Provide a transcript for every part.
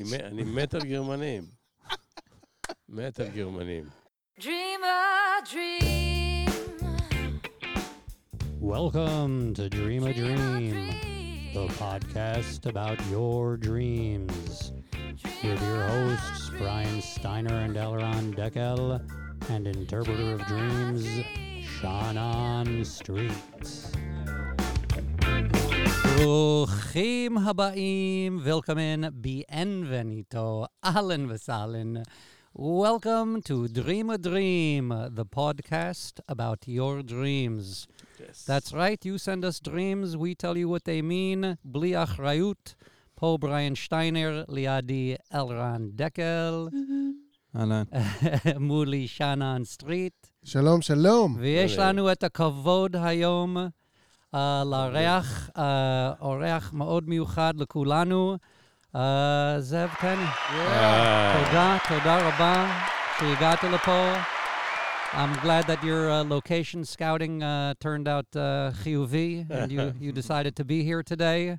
מ- אני מת על גרמנים. מת על גרמנים. Dream a dream. Welcome to Dream a Dream, the podcast about your dreams. With your hosts, Brian Steiner and Elron Deckel, and interpreter of dreams, Shannon Street. ברוכים הבאים, welcome in, bienvenido, ahlan v'sahlan. Welcome to Dream a Dream, the podcast about your dreams. Yes. That's right, you send us dreams, we tell you what they mean. בלי אחריות, פה בריאן שטיינר, לידי אלרן דקל, אהלן. מולי שנן סטריט, שלום, שלום. ויש אהלן. לנו את הכבוד היום Uh, לארח uh, אורח מאוד מיוחד לכולנו, uh, זאב קני. אה, תודה, תודה רבה שהגעת לפה. I'm glad that your uh, location scouting uh, turned out uh, חיובי and you, you decided to be here today.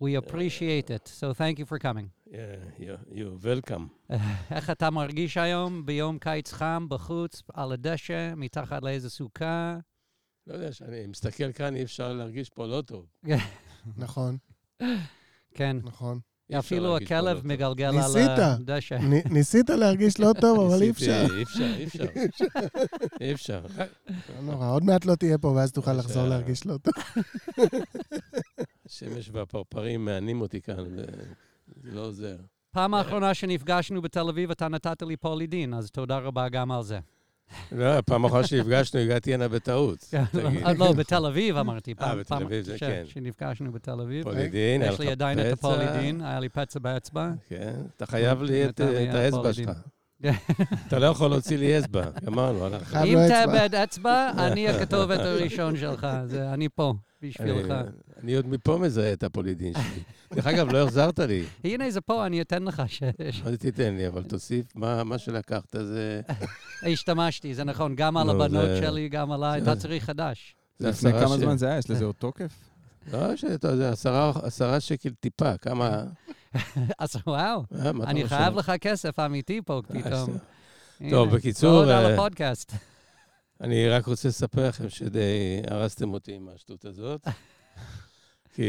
We appreciate it, so thank you for coming. yeah, you- You're welcome. איך אתה מרגיש היום ביום קיץ חם בחוץ, על הדשא, מתחת לאיזה סוכה? לא יודע, כשאני מסתכל כאן, אי אפשר להרגיש פה לא טוב. נכון, כן, נכון. אפילו לא הכלב טוב. מגלגל על. הדשא. נ- ניסית להרגיש לא טוב, אבל אי אפשר. אי אפשר, אי אפשר. אי אפשר. לא נורא, עוד מעט לא תהיה פה, ואז תוכל לחזור להרגיש לא טוב. השמש והפרפרים מענים אותי כאן, וזה לא עוזר. פעם האחרונה שנפגשנו בתל אביב, אתה נתת לי פולידין, אז תודה רבה גם על זה. לא, הפעם האחרונה שנפגשנו, הגעתי הנה בטעות. תגיד. אה, לא, בתל אביב אמרתי. פעם- בתל פעם אביב זה כן. שנפגשנו בתל אביב. פולידין, היה יש לך לי עדיין את פצע. הפולידין, היה לי פצע באצבע. כן, אתה חייב לי את לי את האצבע הפולידין. שלך. אתה לא יכול להוציא לי אצבע, גמרנו, הלך. אם אצבע. תאבד אצבע, אני הכתובת הראשון שלך. זה- אני פה, בשבילך. אני- אני עוד מפה מזהה את הפולידין שלי. דרך אגב, לא החזרת לי. הנה זה פה, אני אתן לך. ש- ש- מה זה תיתן לי, אבל תוסיף, מה מה שלקחת זה... השתמשתי, זה נכון, גם על נו, הבנות שלי, גם עליי, זה- אתה צריך חדש. זה לפני כמה זמן זה היה? יש לזה עוד תוקף? לא, שאתה יודע, עשרה- עשרה שקל טיפה, כמה... אז וואו, אה, אני? חייב לך כסף אמיתי פה פתאום. טוב, בקיצור, ועוד על אה, הפודקאסט. אני רק רוצה לספר לכם שדי הרסתם אותי עם השטות הזאת. כי,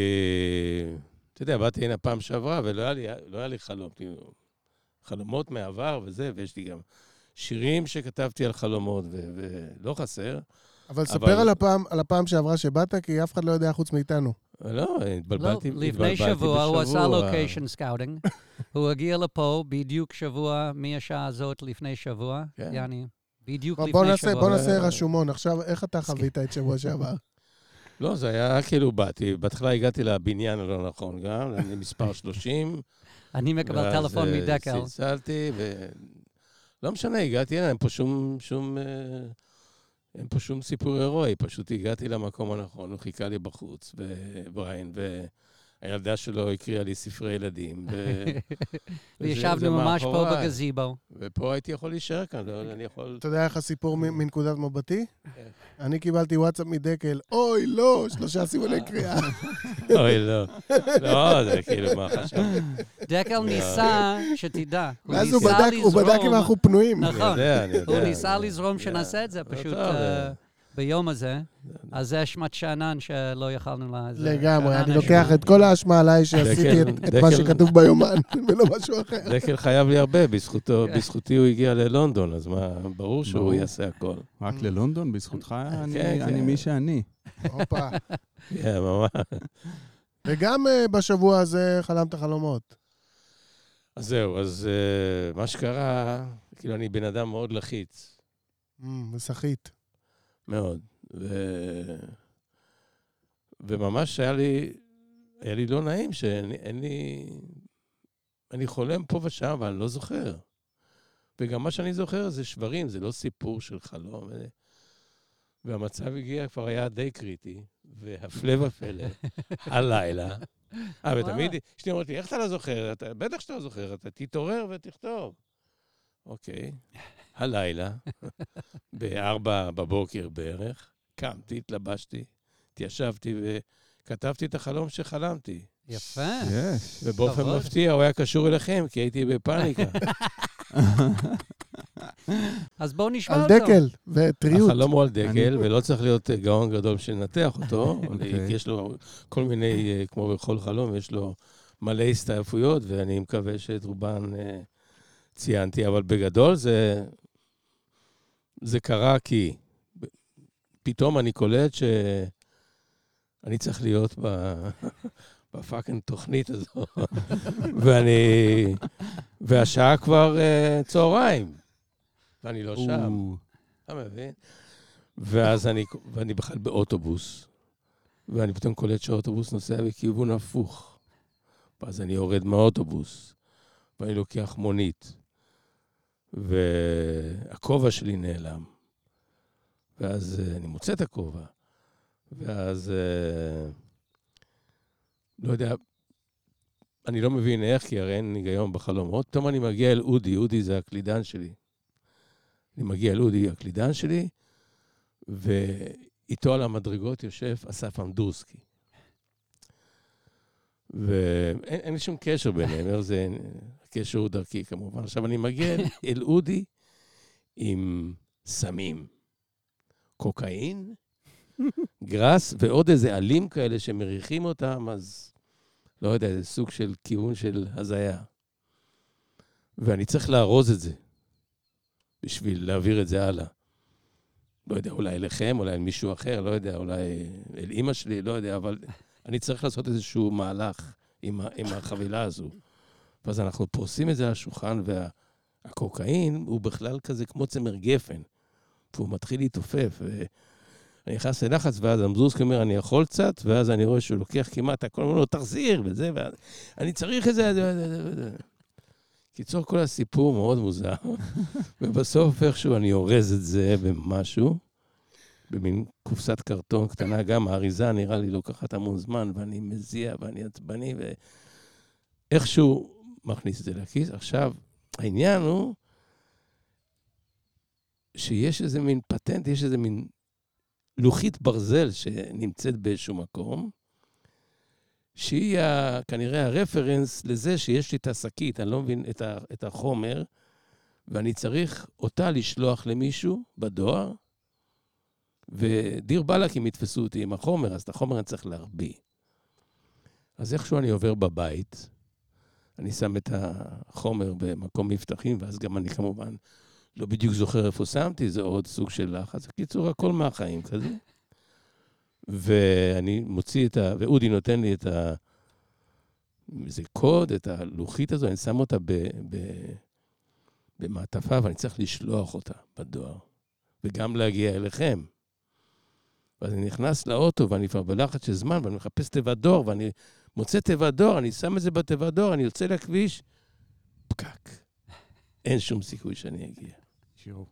אתה יודע, באתי הנה פעם שעברה, ולא היה לי, לא היה לי חלום, כאילו, חלומות מהעבר וזה, ויש לי גם שירים שכתבתי על חלומות, ו- ולא חסר. אבל אבל- ספר על הפעם- על הפעם שעברה שבאת, כי אף אחד לא יודע חוץ מאיתנו. לא, לא, התבלבלתי, לפני התבלבלתי שבוע הוא עשה. location scouting. הוא הגיע לפה בדיוק שבוע מהשעה הזאת לפני שבוע. כן. יעני, בדיוק לפני שבוע. בוא נעשה. רשומון. עכשיו, איך אתה חווית את שבוע שעבר? לא, זה היה כאילו באתי, בהתחלה הגעתי לבניין הלא נכון גם, למספר 30. אני מקבל ואז, טלפון אה, מדקל. צלצלתי, ו... לא משנה, הגעתי אין פה שום, שום, אה, אין פה שום סיפור הירואי, פשוט הגעתי למקום הנכון, הוא חיכה לי בחוץ, ובריין, והילדה שלו הקריאה לי ספרי ילדים, ו... וישבנו ממש פה. בגזיבו. ופה הייתי יכול להישאר כאן, לא, אני יכול... אתה יודע איך הסיפור מ- מנקודת מבטי? אני קיבלתי וואטסאפ מדקל, אוי, לא, שלושה סימני קריאה. אוי, לא. לא, זה כאילו, מה חשבת? דקל ניסה, שתדע, הוא ואז הוא ניסה בדק, הוא בדק אם לזרום, אנחנו פנויים. נכון. הוא ניסה לזרום שנעשה את זה לא פשוט אה, אה, ביום הזה. אז זה אשמת שאנן שלא יכלנו לה... זה לגמרי, אני. לוקח את כל האשמה עליי שעשיתי את- מה שכתוב ביומן, ולא משהו אחר. דקל חייב לי הרבה, בזכותו, כן. בזכותי הוא הגיע ללונדון, אז מה, ברור שהוא. יעשה הכל. רק ללונדון? בזכותך אני- כן, אני כן. מי שאני. הופה. כן, ממש. וגם אה, בשבוע הזה חלמת חלומות. אז זהו, אז אה, מה שקרה, כאילו, אני בן אדם מאוד לחיץ, אמ, וסחית. מאוד. ו... וממש היה לי, היה לי לא נעים שאין אין לי... אני חולם פה ושם, אבל אני לא זוכר. וגם מה שאני זוכר זה שברים, זה לא סיפור של חלום. ו- והמצב הגיע, כבר היה די קריטי, והפלא ופלא, הלילה. אה, ותמיד אשתי אומרת לי, איך אתה לא זוכר? אתה, בטח שאתה לא זוכר, אתה תתעורר ותכתוב. אוקיי, הלילה, בארבע בבוקר בערך, קמתי, התלבשתי, התיישבתי וכתבתי את החלום שחלמתי. יפה. יש. ובאופן. מפתיע הוא היה קשור אליכם, כי הייתי בפאניקה. אז בואו נשמע על אותו. דקל וטריות. החלום הוא על דקל, אני- ולא צריך להיות אה, גאון גדול בשביל לנתח אותו. אוקיי. כי יש לו כל מיני, אה, כמו בכל חלום, יש לו מלא הסתעפויות, ואני מקווה שאת רובן אה, ציינתי, אבל בגדול זה, זה קרה כי פתאום אני קולט שאני צריך להיות ב... ב fucking תוכנית הזו, ואני... והשעה כבר אה, צהריים, ואני לא שם. אתה מבין? ואז אני, ואני בכלל באוטובוס, ואני פתאום קולט שהאוטובוס נוסע בכיוון הפוך. ואז אני יורד מהאוטובוס, ואני לוקח מונית, והכובע שלי נעלם. ואז אה, אני מוצא את הכובע, ואז, אה, לא יודע, אני לא מבין איך, כי הרי אין היגיון בחלומות. פתאום אני מגיע אל אודי, אודי זה הקלידן שלי. אני מגיע לאודי, הקלידן שלי, ואיתו על המדרגות יושב אסף אמדורסקי. ואין שום קשר ביניהם, איך זה, הקשר הוא דרכי כמובן. עכשיו, אני מגיע אל- אודי עם סמים, קוקאין, גראס ועוד איזה עלים כאלה שמריחים אותם, אז לא יודע, זה סוג של כיוון של הזיה. ואני צריך לארוז את זה. בשביל להעביר את זה הלאה. לא יודע, אולי אליכם, אולי אל מישהו אחר, לא יודע, אולי אל אימא שלי, לא יודע, אבל אני צריך לעשות איזשהו מהלך עם, עם החבילה הזו. ואז אנחנו פורסים את זה על השולחן, והקוקאין הוא בכלל כזה כמו צמר גפן, והוא מתחיל להתעופף. ואני נכנס ללחץ, ואז אמזורסקי אומר, אני יכול קצת, ואז אני רואה שהוא לוקח כמעט הכל, אומר לו, תחזיר, וזה, ואני צריך את זה. קיצור, כל הסיפור מאוד מוזר, ובסוף איכשהו אני אורז את זה במשהו, במין קופסת קרטון קטנה, גם האריזה נראה לי לוקחת המון זמן, ואני מזיע ואני עצבני, ואיכשהו מכניס את זה לכיס. עכשיו, העניין הוא שיש איזה מין פטנט, יש איזה מין לוחית ברזל שנמצאת באיזשהו מקום, שהיא ה, כנראה הרפרנס לזה שיש לי את השקית, אני לא מבין את, ה, את החומר, ואני צריך אותה לשלוח למישהו בדואר, ודיר באלק אם יתפסו אותי עם החומר, אז את החומר אני צריך להרביא. אז איכשהו אני עובר בבית, אני שם את החומר במקום מבטחים, ואז גם אני כמובן לא בדיוק זוכר איפה שמתי, זה עוד סוג של לחץ. בקיצור, הכל מהחיים כזה. ואני מוציא את ה... ואודי נותן לי את ה... איזה קוד, את הלוחית הזו, אני שם אותה ב... ב... במעטפה, ואני צריך לשלוח אותה בדואר, וגם להגיע אליכם. ואז אני נכנס לאוטו, ואני כבר בלחץ של זמן, ואני מחפש תיבת דואר, ואני מוצא תיבת דואר, אני שם את זה בתיבת דואר, אני יוצא לכביש, פקק. אין שום סיכוי שאני אגיע. שירו.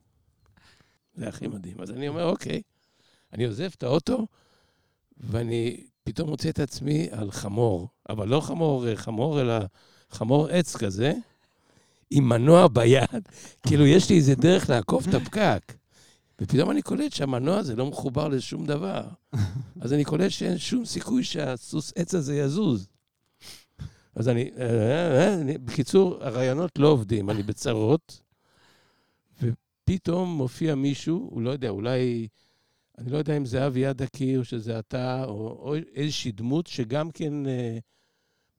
זה הכי מדהים. אז אני אומר, אוקיי, אני עוזב את האוטו, ואני פתאום מוצא את עצמי על חמור, אבל לא חמור אה, חמור, אלא חמור עץ כזה, עם מנוע ביד. כאילו, יש לי איזה דרך לעקוף את הפקק. ופתאום אני קולט שהמנוע הזה לא מחובר לשום דבר. אז אני קולט שאין שום סיכוי שהסוס עץ הזה יזוז. אז אני, אה, אה, אה, אני- בקיצור, הרעיונות לא עובדים, אני בצרות, ופתאום מופיע מישהו, הוא לא יודע, אולי, אני לא יודע אם זה אביעד הקיר, או שזה אתה, או, או איזושהי דמות שגם כן אה,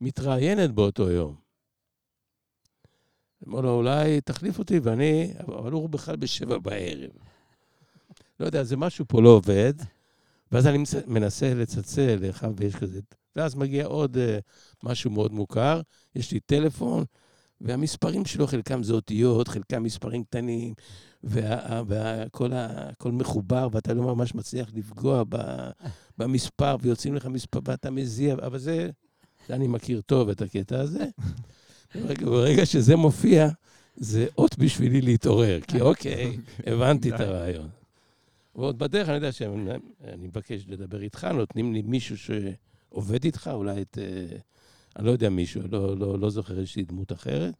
מתראיינת באותו יום. אמר לו, אולי תחליף אותי, ואני, אבל הוא בכלל בשבע בערב. לא יודע, זה משהו פה לא עובד, ואז אני מנסה- לצלצל לאחד ויש כזה, ואז מגיע עוד אה, משהו מאוד מוכר, יש לי טלפון, והמספרים שלו, חלקם זה אותיות, חלקם מספרים קטנים, והכל מחובר, ואתה לא ממש מצליח לפגוע ב- במספר, ויוצאים לך מספר, ואתה מזיע, אבל זה, זה אני מכיר טוב את הקטע הזה. ברגע, ברגע שזה מופיע, זה אות בשבילי להתעורר, כי אוקיי, הבנתי את הרעיון. ועוד בדרך אני יודע שאני מבקש לדבר איתך, נותנים לי מישהו שעובד איתך, אולי את... אה, אני לא יודע מישהו, לא, לא, לא זוכר איזושהי דמות אחרת.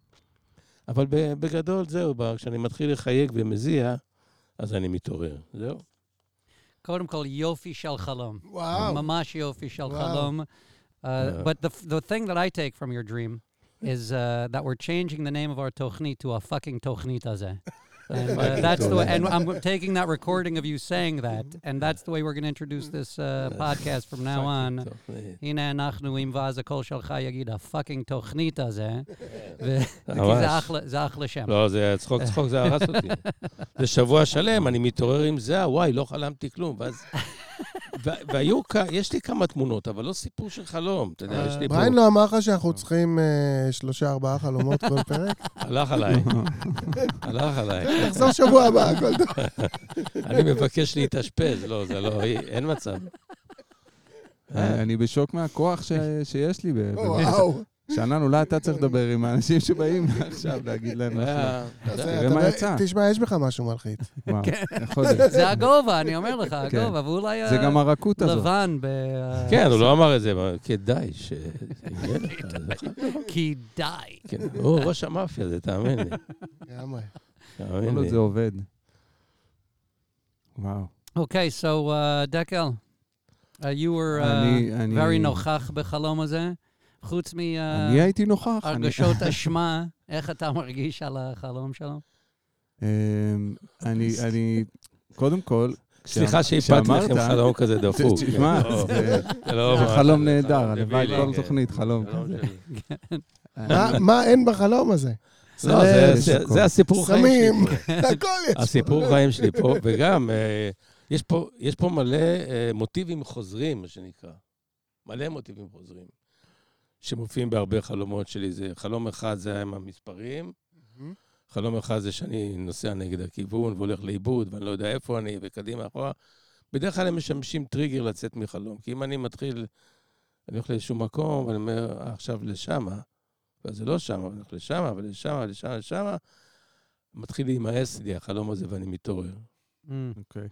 אבל בגדול, זהו, כשאני מתחיל לחייג ומזיע, אז אני מתעורר. זהו. קודם כל, יופי של חלום. וואו. ממש יופי של וואו. חלום. Uh, Uh. but the the thing that I take from your dream is uh, that we're changing the name of our tochni to a fucking tochni azeh. And uh, Fucking that's the way, tochnit. and I'm taking that recording of you saying that, and that's the way we're going to introduce this uh, podcast from now on. תוכנית. הנה אנחנו עם ואז הקול שלך יגיד הפאקינג תוכנית הזה, ו- כי ממש. זה אחלה- זה אחלה שם. לא, זה צחוק צחוק, זה הרס אותי. זה שבוע שלם, אני מתעורר עם זה, וואי, לא חלמתי כלום. ואז... והיו, יש לי כמה תמונות, אבל לא סיפור של חלום. אתה יודע, יש לי פה... בריין לא אמר לך שאנחנו צריכים אה, שלושה, ארבעה חלומות כל פרק? הלך עליי. הלך עליי. תחזור שבוע הבא, הכל טוב. אני מבקש להתאשפז. לא, זה לא, אין מצב. אה, אני בשוק מהכוח ש- שיש לי. וואו. שאנן, אולי אתה צריך לדבר עם האנשים שבאים עכשיו, להגיד להם אז, תראה אתה מה יצא. תשמע, יש בך משהו מלחיץ. להיות. זה הגובה, אני אומר לך, כן. הגובה, ואולי זה גם הרכות הזאת. לבן ב... כן, הוא לא אמר את זה, אבל כדאי ש... די. כן, הוא ראש המאפיה, זה תאמין לי. לגמרי. תאמין לי. זה עובד. וואו. אוקיי, so uh, דקל, you were אני- אני- very נוכח בחלום הזה. חוץ אני הייתי נוכח. מהרגשות אשמה, איך אתה מרגיש על החלום שלו? אמ, אני, אני, קודם כל, סליחה שהפלתי לכם חלום כזה דפוק. תשמע, לא, זה- זה לא חלום זה נהדר, הלוואי כל כן. תוכנית חלום חלום כזה. שלי. מה- מה אין בחלום הזה? לא, זה- זה- זה- זה הסיפור חיים סמים, שלי. הכל יש. הסיפור חיים שלי פה, וגם, אה, יש פה, יש פה מלא אה, מוטיבים חוזרים, מה שנקרא. מלא מוטיבים חוזרים, שמופיעים בהרבה חלומות שלי. זה חלום אחד זה היה עם המספרים, חלום אחד זה שאני נוסע נגד הכיוון והולך לאיבוד, ואני לא יודע איפה אני, וקדימה, אחורה. בדרך כלל הם משמשים טריגר לצאת מחלום. כי אם אני מתחיל, אני הולך לאיזשהו מקום, ואני אומר, "אה, עכשיו לשמה, ואז זה לא שמה, אני הולך לשמה, ולשמה, לשמה, לשמה, מתחיל להימאס לי החלום הזה ואני מתעורר. Mm. אוקיי.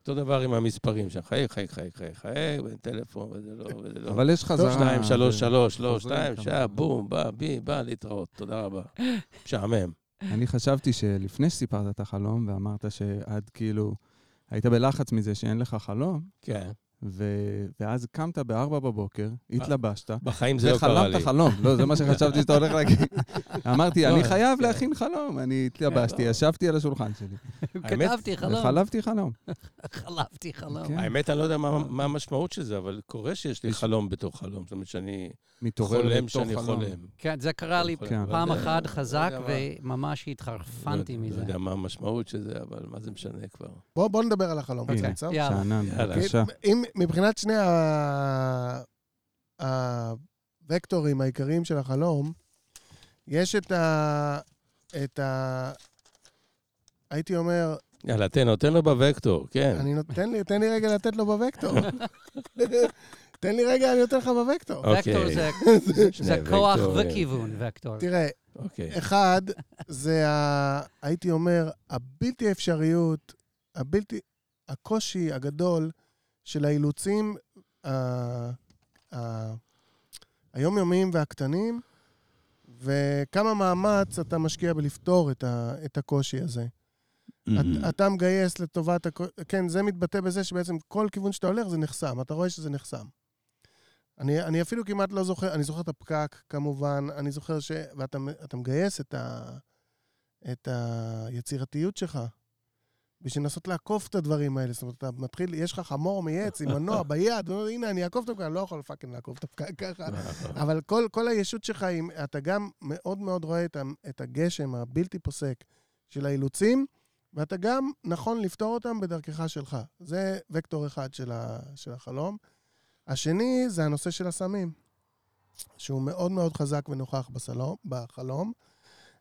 אותו דבר עם המספרים שם, חייג, חייג, חייג, חייג, חייג, וטלפון, וזה לא, וזה לא. אבל יש חזרה... שתיים, שלוש, שלוש, לא, שתיים, שעה. בום, בא, בי, בא, להתראות, תודה רבה. משעמם. אני חשבתי שלפני שסיפרת את החלום, ואמרת שעד כאילו, היית בלחץ מזה שאין לך חלום, כן. ו- ואז קמת ב-4 בבוקר, התלבשת, בחיים זה לא קרה לי. וחלמת חלום. לא, זה מה שחשבתי שאתה הולך להגיד. אמרתי, לא, אני חייב כן. להכין חלום. אני התלבשתי, לא. ישבתי על השולחן שלי. כתבתי חלום, וחלמתי חלום. חלום. כן. האמת, אני לא יודע מה מה המשמעות של זה, אבל קורה שיש לי חלום בתוך חלום. זאת אומרת שאני חולם שאני חלום. חולם. כן, זה קרה לי. כן. לא פעם יודע- אחת לא חזק, וממש התחרפנתי לא- מזה. לא יודע מה המשמעות של זה, אבל מה זה משנה כבר. בוא בוא נדבר על החלום. שאנן, יאללה. בבקשה. מבחינת שני ה- הוקטורים העיקריים של החלום, יש את ה... את ה... הייתי אומר, יאללה, תן לו, תן לו בווקטור, כן. אני נותן לי, תן לי רגע לתת לו בווקטור. תן לי רגע, אני נותן לך בווקטור. אוקיי. וקטור זה- כוח. וכיוון, וקטור. תראה, אוקיי. אחד, זה ה... הייתי אומר, הבלתי אפשריות, הבלתי... הקושי הגדול של האילוצים ה- ה- היומיומיים והקטנים, וכמה מאמץ אתה משקיע בלפתור את, ה... את הקושי הזה. Mm-hmm. את, אתה מגייס לטובת... הכ... כן, זה מתבטא בזה שבעצם כל כיוון שאתה הולך זה נחסם, אתה רואה שזה נחסם. אני, אני אפילו כמעט לא זוכר, אני זוכר את הפקק כמובן, אני זוכר ש... ואתה אתה מגייס את, ה, את היצירתיות שלך בשביל לנסות לעקוף את הדברים האלה. זאת אומרת, אתה מתחיל, יש לך חמור מעץ עם מנוע ביד, הנה, אני אעקוף את הפקק, אני לא יכול fucking לעקוף את הפקק ככה. אבל כל, כל הישות שלך, אתה גם מאוד מאוד רואה את, את הגשם הבלתי פוסק של האילוצים, ואתה גם נכון לפתור אותם בדרכך שלך. זה וקטור אחד של, ה, של החלום. השני זה הנושא של הסמים, שהוא מאוד מאוד חזק ונוכח בסלום, בחלום.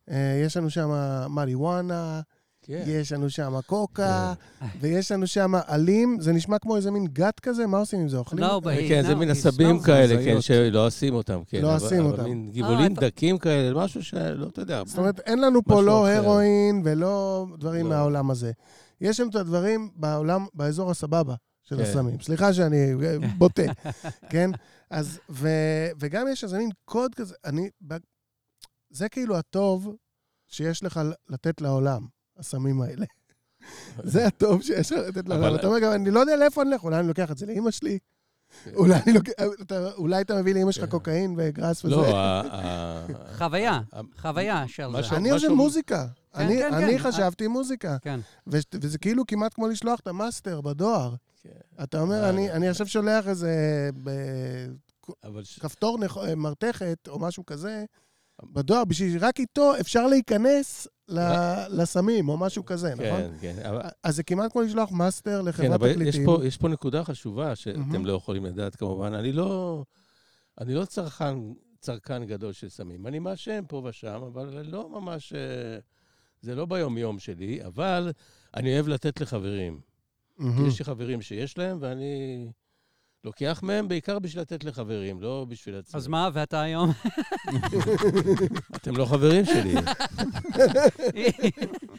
אה, יש לנו שם מריוואנה, כן. יש לנו שם קוקה, ויש לנו שם עלים. זה נשמע כמו איזה מין גת כזה, מה עושים עם זה? אוכלים? But he- כן, זה no, מין עשבים smells כאלה. כן, שלא עושים אותם, כן. לא עושים אבל אותם. מין גבעולים אתה- דקים כאלה, משהו שלא, אתה יודע. זאת אומרת, אין לנו פה לא. הרואין ולא דברים לא. מהעולם הזה. יש לנו את הדברים בעולם, באזור הסבבה של כן. הסמים. סליחה שאני אה, בוטה, כן? אז, ו, וגם יש איזה מין קוד כזה, אני, זה כאילו הטוב שיש לך לתת לעולם, הסמים האלה. זה הטוב שיש לך לתת לעולם. אתה אומר גם, אני לא יודע לאיפה אני אלך, אולי אני לוקח את זה לאימא שלי, אולי אני לוקח- אתה- אולי אתה מביא לאמא שלך כן. קוקאין וגראס וזה. לא, ה- ה- חוויה, חוויה של זה. אני חושב משהו- מוזיקה. כן, אני- כן, אני כן. חשבתי מוזיקה. כן. וזה כאילו כמעט כמו לשלוח את המאסטר בדואר. כן. אתה אומר, אה, אני- אני כן. עכשיו שולח איזה בכפתור נכ- מרתכת או משהו כזה בדואר, בשביל שרק איתו אפשר להיכנס ל- לסמים או משהו כזה, נכון? כן, כן. אבל- אז זה כמעט כמו לשלוח master כן, לחברת אבל יש תקליטים. פה, יש פה נקודה חשובה שאתם מהמם. לא יכולים לדעת כמובן. אני לא, אני לא צרכן, צרכן גדול של סמים. אני מעשן פה ושם, אבל לא ממש... אה, זה לא ביום-יום שלי, אבל אני אוהב לתת לחברים. מהמם. יש לי חברים שיש להם, ואני לוקח מהם בעיקר בשביל לתת לחברים, לא בשביל עצמי. אז מה, ואתה היום? אתם לא חברים שלי.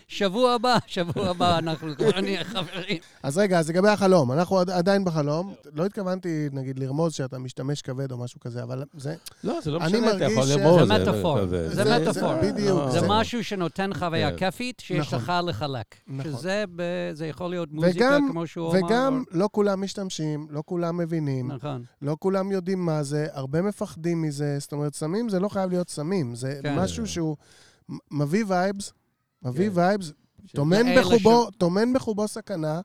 שבוע הבא, שבוע הבא אנחנו כבר נהיה חברים. אז רגע, אז לגבי החלום, אנחנו עד- עדיין בחלום. לא התכוונתי, נגיד, לרמוז שאתה משתמש כבד או משהו כזה, אבל זה... לא, זה לא אני משנה, אתה יכול לרמוז. זה מטאפור. זה metaphor. בדיוק. זה משהו שנותן חוויה כן. כיפית שיש נכון. לך לחלק. נכון. שזה ב- זה יכול להיות מוזיקה, כמו שהוא אמר. וגם לא כולם משתמשים, לא כולם מבינים, נכון. לא כולם יודעים מה זה, הרבה מפחדים מזה. זאת אומרת, סמים זה לא חייב להיות סמים, זה כן. משהו שהוא מביא vibes, מביא כן. vibes, טומן בחובו, טומן בחובו סכנה,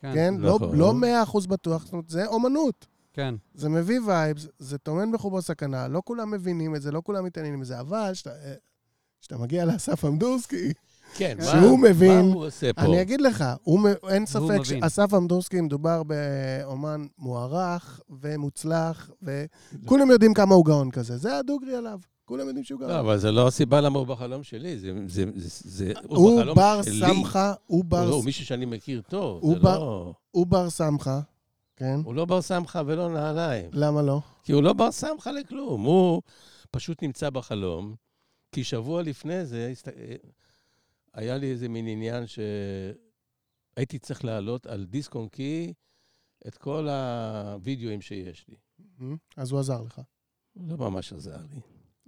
כן, כן? לא- נכון. לא מאה אחוז בטוח, זאת אומרת, זה אומנות. כן. זה מביא vibes, זה טומן בחובו סכנה, לא כולם מבינים את זה, לא כולם מתעניינים בזה, אבל כשאתה- אה, מגיע לאסף אמדורסקי, כן, מה- שהוא מבין- מה הוא עושה פה? אני אגיד לך, הוא, אין ספק. שאסף אמדורסקי מדובר באומן מוערך ומוצלח, וכולם יודעים כמה הוא גאון כזה. זה הדוגרי עליו, כולם יודעים שהוא לא, גאון. אבל זה לא הסיבה למה הוא בחלום שלי, זה... זה, זה, זה הוא בחלום בר. סמכה, הוא הוא בר, לא, הוא מישהו שאני מכיר טוב, הוא זה בר- לא... הוא בר סמכה, כן? הוא לא בר סמכה ולא נעליים. למה לא? כי הוא לא בר סמכה לכלום, הוא פשוט נמצא בחלום, כי שבוע לפני זה. היה לי איזה מין עניין שהייתי צריך להעלות על דיסק און קי את כל הווידאוים שיש לי. אז הוא עזר לך. הוא לא ממש עזר לי.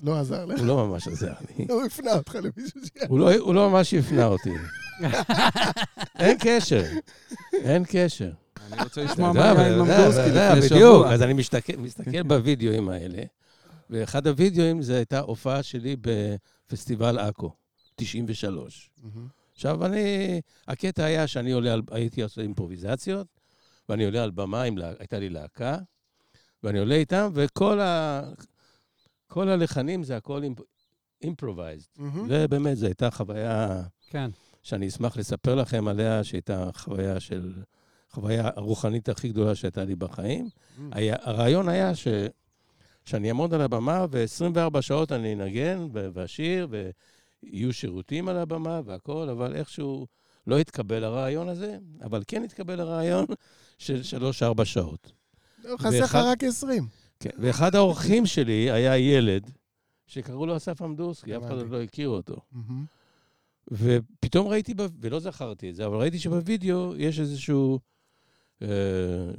לא עזר לך. הוא לא ממש עזר לי. הוא הפנה אותך למישהו ש... הוא לא, הוא לא ממש הפנה אותי. אין קשר, אין קשר. אני רוצה לשמוע מה היה עם ממדורסקי לפני בדיוק, שבוע. אז אני מסתכל בווידאוים האלה, ואחד הווידאוים זה הייתה הופעה שלי בפסטיבל עכו, 93. מהמם. עכשיו, אני, הקטע היה שאני עולה על, הייתי עושה אימפרוביזציות, ואני עולה על במה, עם, הייתה לי להקה, ואני עולה איתם, וכל ה, כל הלחנים זה הכל improvised. מהמם. ובאמת, זו הייתה חוויה כן. שאני אשמח לספר לכם עליה, שהייתה חוויה של... חוויה הרוחנית הכי גדולה שהייתה לי בחיים. היה, הרעיון היה ש, שאני אעמוד על הבמה ו-24 שעות אני אנגן ו- ויהיו שירותים על הבמה והכול, אבל איכשהו לא התקבל הרעיון הזה, אבל כן התקבל הרעיון של 3-4 שעות. חסר לך רק 20. כן, ואחד האורחים שלי היה ילד שקראו לו אסף אמדורסקי, אף אחד עוד. לא הכיר אותו. ופתאום ראיתי, ולא זכרתי את זה, אבל ראיתי שבווידאו יש איזשהו אה,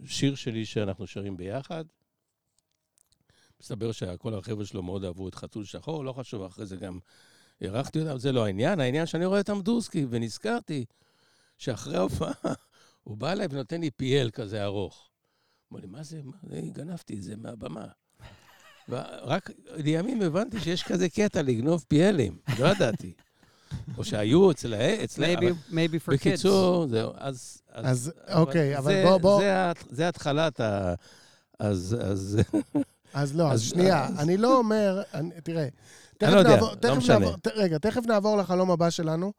שיר שלי שאנחנו שרים ביחד. מסתבר שכל החבר'ה שלו מאוד אהבו את חתול שחור, לא חשוב, אחרי זה גם אירחתי אותם, זה לא העניין. העניין שאני רואה את אמדורסקי, ונזכרתי שאחרי ההופעה הוא בא אליי ונותן לי פיאל כזה ארוך. אמר לי, מה זה? מה זה? גנבתי את זה מהבמה. ורק לימים הבנתי שיש כזה קטע לגנוב פיאלים, לא ידעתי. או שהיו אצל ה... אצל- Maybe, maybe for kids. בקיצור, זהו, אז... אז אוקיי, אבל זה- בוא- בוא- זה זה התחלת ה... אז... אז... אז לא, אז אז- שנייה, אז- אני לא אומר, אני- תראה, תכף לא יודע, נעבור- לא משנה. נעבור- ת- רגע, תכף נעבור לחלום הבא שלנו,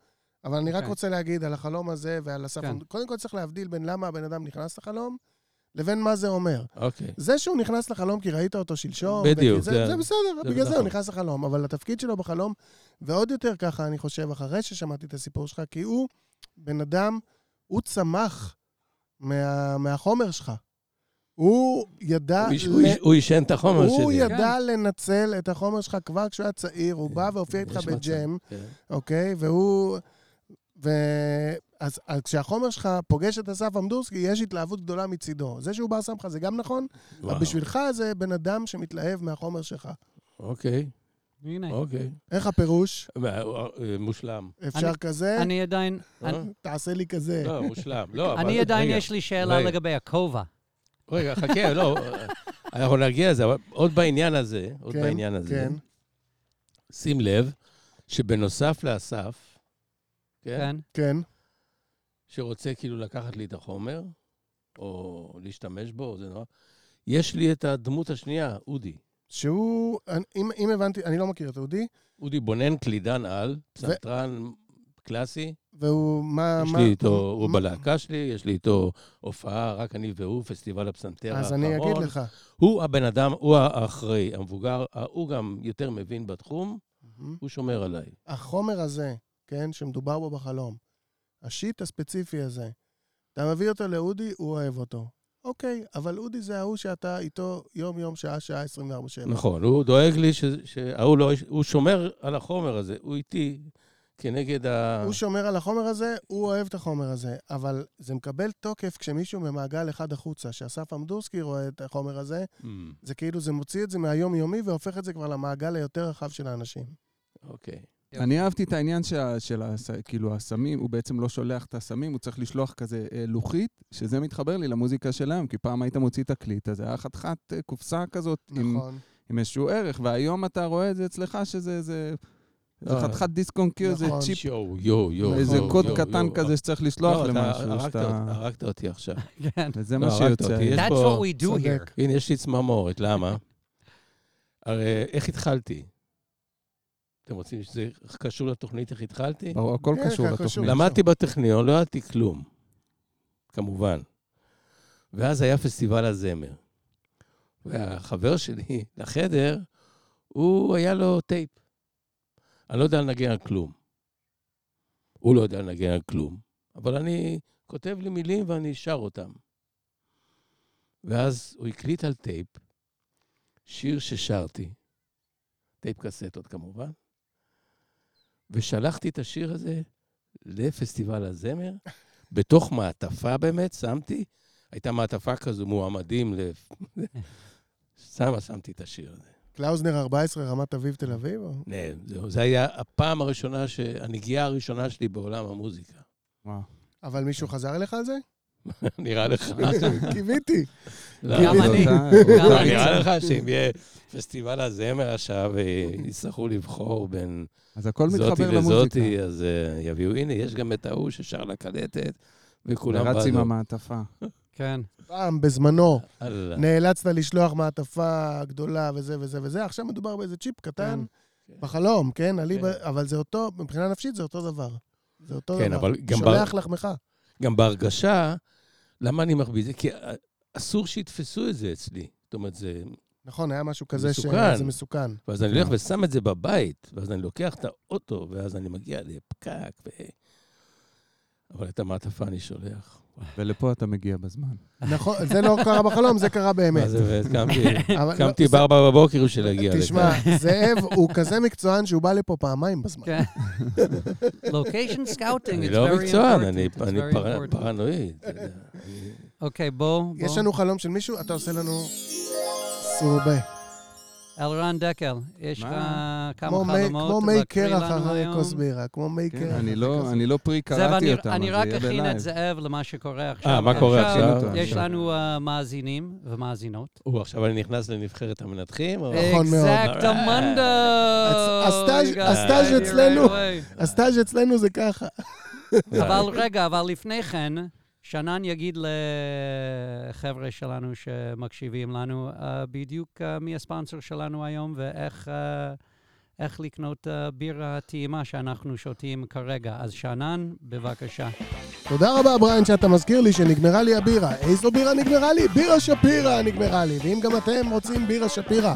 אבל אני רק אוקיי. רוצה להגיד על החלום הזה ועל אסף, כן. קודם כל צריך להבדיל בין למה הבן אדם נכנס לחלום, לבין מה זה אומר. אוקיי. זה שהוא נכנס לחלום כי ראית אותו שלשום, בדיוק, זה, זה- זה בסדר, זה בגלל זה הוא נכון. נכנס לחלום, אבל התפקיד שלו בחלום, ועוד יותר ככה, אני חושב, אחרי ששמעתי את הסיפור שלך, כי הוא בן אדם, הוא צמח מה, מהחומר שלך. הוא ידע... הוא עישן את החומר שלי. הוא. ידע לנצל את החומר שלך כבר כשהוא היה צעיר, הוא כן, בא והופיע איתך בג'ם, כן. אוקיי? והוא... ו... אז, אז כשהחומר שלך פוגש את אסף אמדורסקי, יש התלהבות גדולה מצידו. זה שהוא בא שם לך זה גם נכון, אבל וואו. בשבילך זה בן אדם שמתלהב מהחומר שלך. אוקיי, הנה. אוקיי. איך הפירוש? אה, אה, מושלם. אפשר אני- כזה? אני עדיין, אה? אני- תעשה לי כזה. לא, מושלם. לא, אבל... אני עדיין, רגע, יש לי שאלה רגע. לגבי הכובע. רגע, חכה, לא, אנחנו נגיע לזה, אבל עוד בעניין הזה, עוד כן, בעניין הזה, כן. שים לב שבנוסף לאסף, כן, כן? כן. שרוצה כאילו לקחת לי את החומר, או להשתמש בו, זה נורא, יש לי את הדמות השנייה, אודי. שהוא, אני- אם, אם הבנתי, אני לא מכיר את אודי, אודי בונן קלידן על, פסנתרן קלאסי, והוא, מה... יש מה- לי איתו, הוא מה- בלהקה שלי, יש לי איתו הופעה, רק אני והוא, פסטיבל הפסנתר אז האחרון. אני אגיד לך. הוא הבן אדם, הוא האחראי, המבוגר, הוא גם יותר מבין בתחום, הוא שומר עליי. החומר הזה, כן, שמדובר בו בחלום, השיט הספציפי הזה, אתה מביא אותו לאודי, הוא אוהב אותו. אוקיי, אבל אודי זה ההוא שאתה איתו יום-יום, שעה-שעה, 24/7. נכון, הוא דואג לי שההוא לא, הוא שומר על החומר הזה, הוא איתי כנגד ה... הוא שומר על החומר הזה, הוא אוהב את החומר הזה, אבל זה מקבל תוקף כשמישהו ממעגל אחד החוצה, שאסף אמדורסקי רואה את החומר הזה, Mm, זה כאילו, זה מוציא את זה מהיום-יומי והופך את זה כבר למעגל היותר רחב של האנשים. אוקיי. אני אהבתי את העניין שה, של הס, כאילו הסמים, הוא בעצם לא שולח את הסמים, הוא צריך לשלוח כזה אה, לוחית, שזה מתחבר לי למוזיקה שלהם, כי פעם היית מוציא תקליט, אז היה חתיכת אה, קופסה כזאת עם, נכון. עם איזשהו ערך, והיום אתה רואה את זה אצלך שזה זה, זה לא, חתיכת דיסק און קיו, זה נכון. צ'יפ, יואו, יואו, יואו. איזה קוד קטן. כזה שצריך לשלוח לא, למשהו, הרגת שאתה... אותי- הרגת אותי עכשיו. כן. וזה לא, מה שיוצא. That's what we do here. הנה, יש לי צמרמורת, למה? הרי איך התחלתי? אתם רוצים שזה קשור לתוכנית איך התחלתי? ברור, הכל כן, קשור כן, קשור. לתוכנית. למדתי בטכניון, לא ידעתי כלום, כמובן. ואז היה פסטיבל הזמר. והחבר שלי לחדר, הוא, היה לו טייפ. אני לא יודע לנגן על כלום. הוא לא יודע לנגן על כלום, אבל אני כותב לי מילים ואני שר אותם. ואז הוא הקליט על טייפ שיר ששרתי, טייפ קסטות כמובן, ושלחתי את השיר הזה לפסטיבל הזמר, בתוך מעטפה באמת, שמתי, הייתה מעטפה כזו, מועמדים ל... שמה, שמתי את השיר הזה. קלאוזנר 14, רמת אביב, תל אביב? נה, זהו, זה היה הפעם הראשונה, ש... הנגיעה הראשונה שלי בעולם המוזיקה. וואו. אבל מישהו חזר אליך על זה? נראה לך? קיוויתי. לא, גם אני. לא. נראה לך שאם יהיה פסטיבל הזמר עכשיו, אה, יצטרכו לבחור בין זאתי. לזאתי, אז אה, יביאו, הנה, יש גם את ההוא ששר לקלטת, וכולם ורץ עם. המעטפה. כן. פעם, בזמנו, אללה. נאלצת לשלוח מעטפה גדולה וזה וזה וזה, עכשיו מדובר באיזה צ'יפ קטן כן. בחלום, כן? כן. אבל זה אותו, מבחינה נפשית זה אותו דבר. זה אותו כן, דבר. אבל גם שולח לחמך. גם בהרגשה, למה אני מחביא את זה? כי אה, אסור שיתפסו את זה אצלי. זאת אומרת, זה... נכון, היה משהו כזה מסוכן. שזה מסוכן. ואז אני הולך ושם את זה בבית, ואז אני לוקח את האוטו, ואז אני מגיע לפקק, ו... אבל את המעטפה אני שולח. ולפה אתה מגיע בזמן. נכון, זה לא קרה בחלום, זה קרה באמת. זה, קמתי לא, זה- בארבע בבוקר בשביל להגיע תשמע, לכאן. זאב הוא כזה מקצוען שהוא בא לפה פעמיים בזמן. כן. location scouting, אני it's לא very מקצוען, important. אני אני very פר- important. פרנואיד. אני- אוקיי, בוא, יש. לנו חלום של מישהו, אתה עושה לנו סורבה. אלרן דקל, יש לך מה? כמה חלומות כמו מי קרח אחרי? כוס בירה, כמו מי כן, קרח. אני אחרי לא- אני לא פרי קראתי אני- אותם, אני אז רק זה יהיה אכין. את זאב למה שקורה עכשיו. אה, מה קורה עכשיו? יש. לנו אה, מאזינים ומאזינות. או, עכשיו אני נכנס לנבחרת המנתחים? נכון מאוד. אקזקטמנדו! הסטאז'-. הסטאז' אצלנו זה ככה. אבל רגע, אבל לפני כן, שנן יגיד לחבר'ה שלנו שמקשיבים לנו אה, בדיוק אה, מי הספונסר שלנו היום ואיך אה, איך לקנות אה, בירה טעימה שאנחנו שותים כרגע. אז שנן, בבקשה. תודה רבה, בריין, שאתה מזכיר לי שנגמרה לי הבירה. איזו בירה נגמרה לי? בירה שפירא נגמרה לי. ואם גם אתם רוצים בירה שפירא,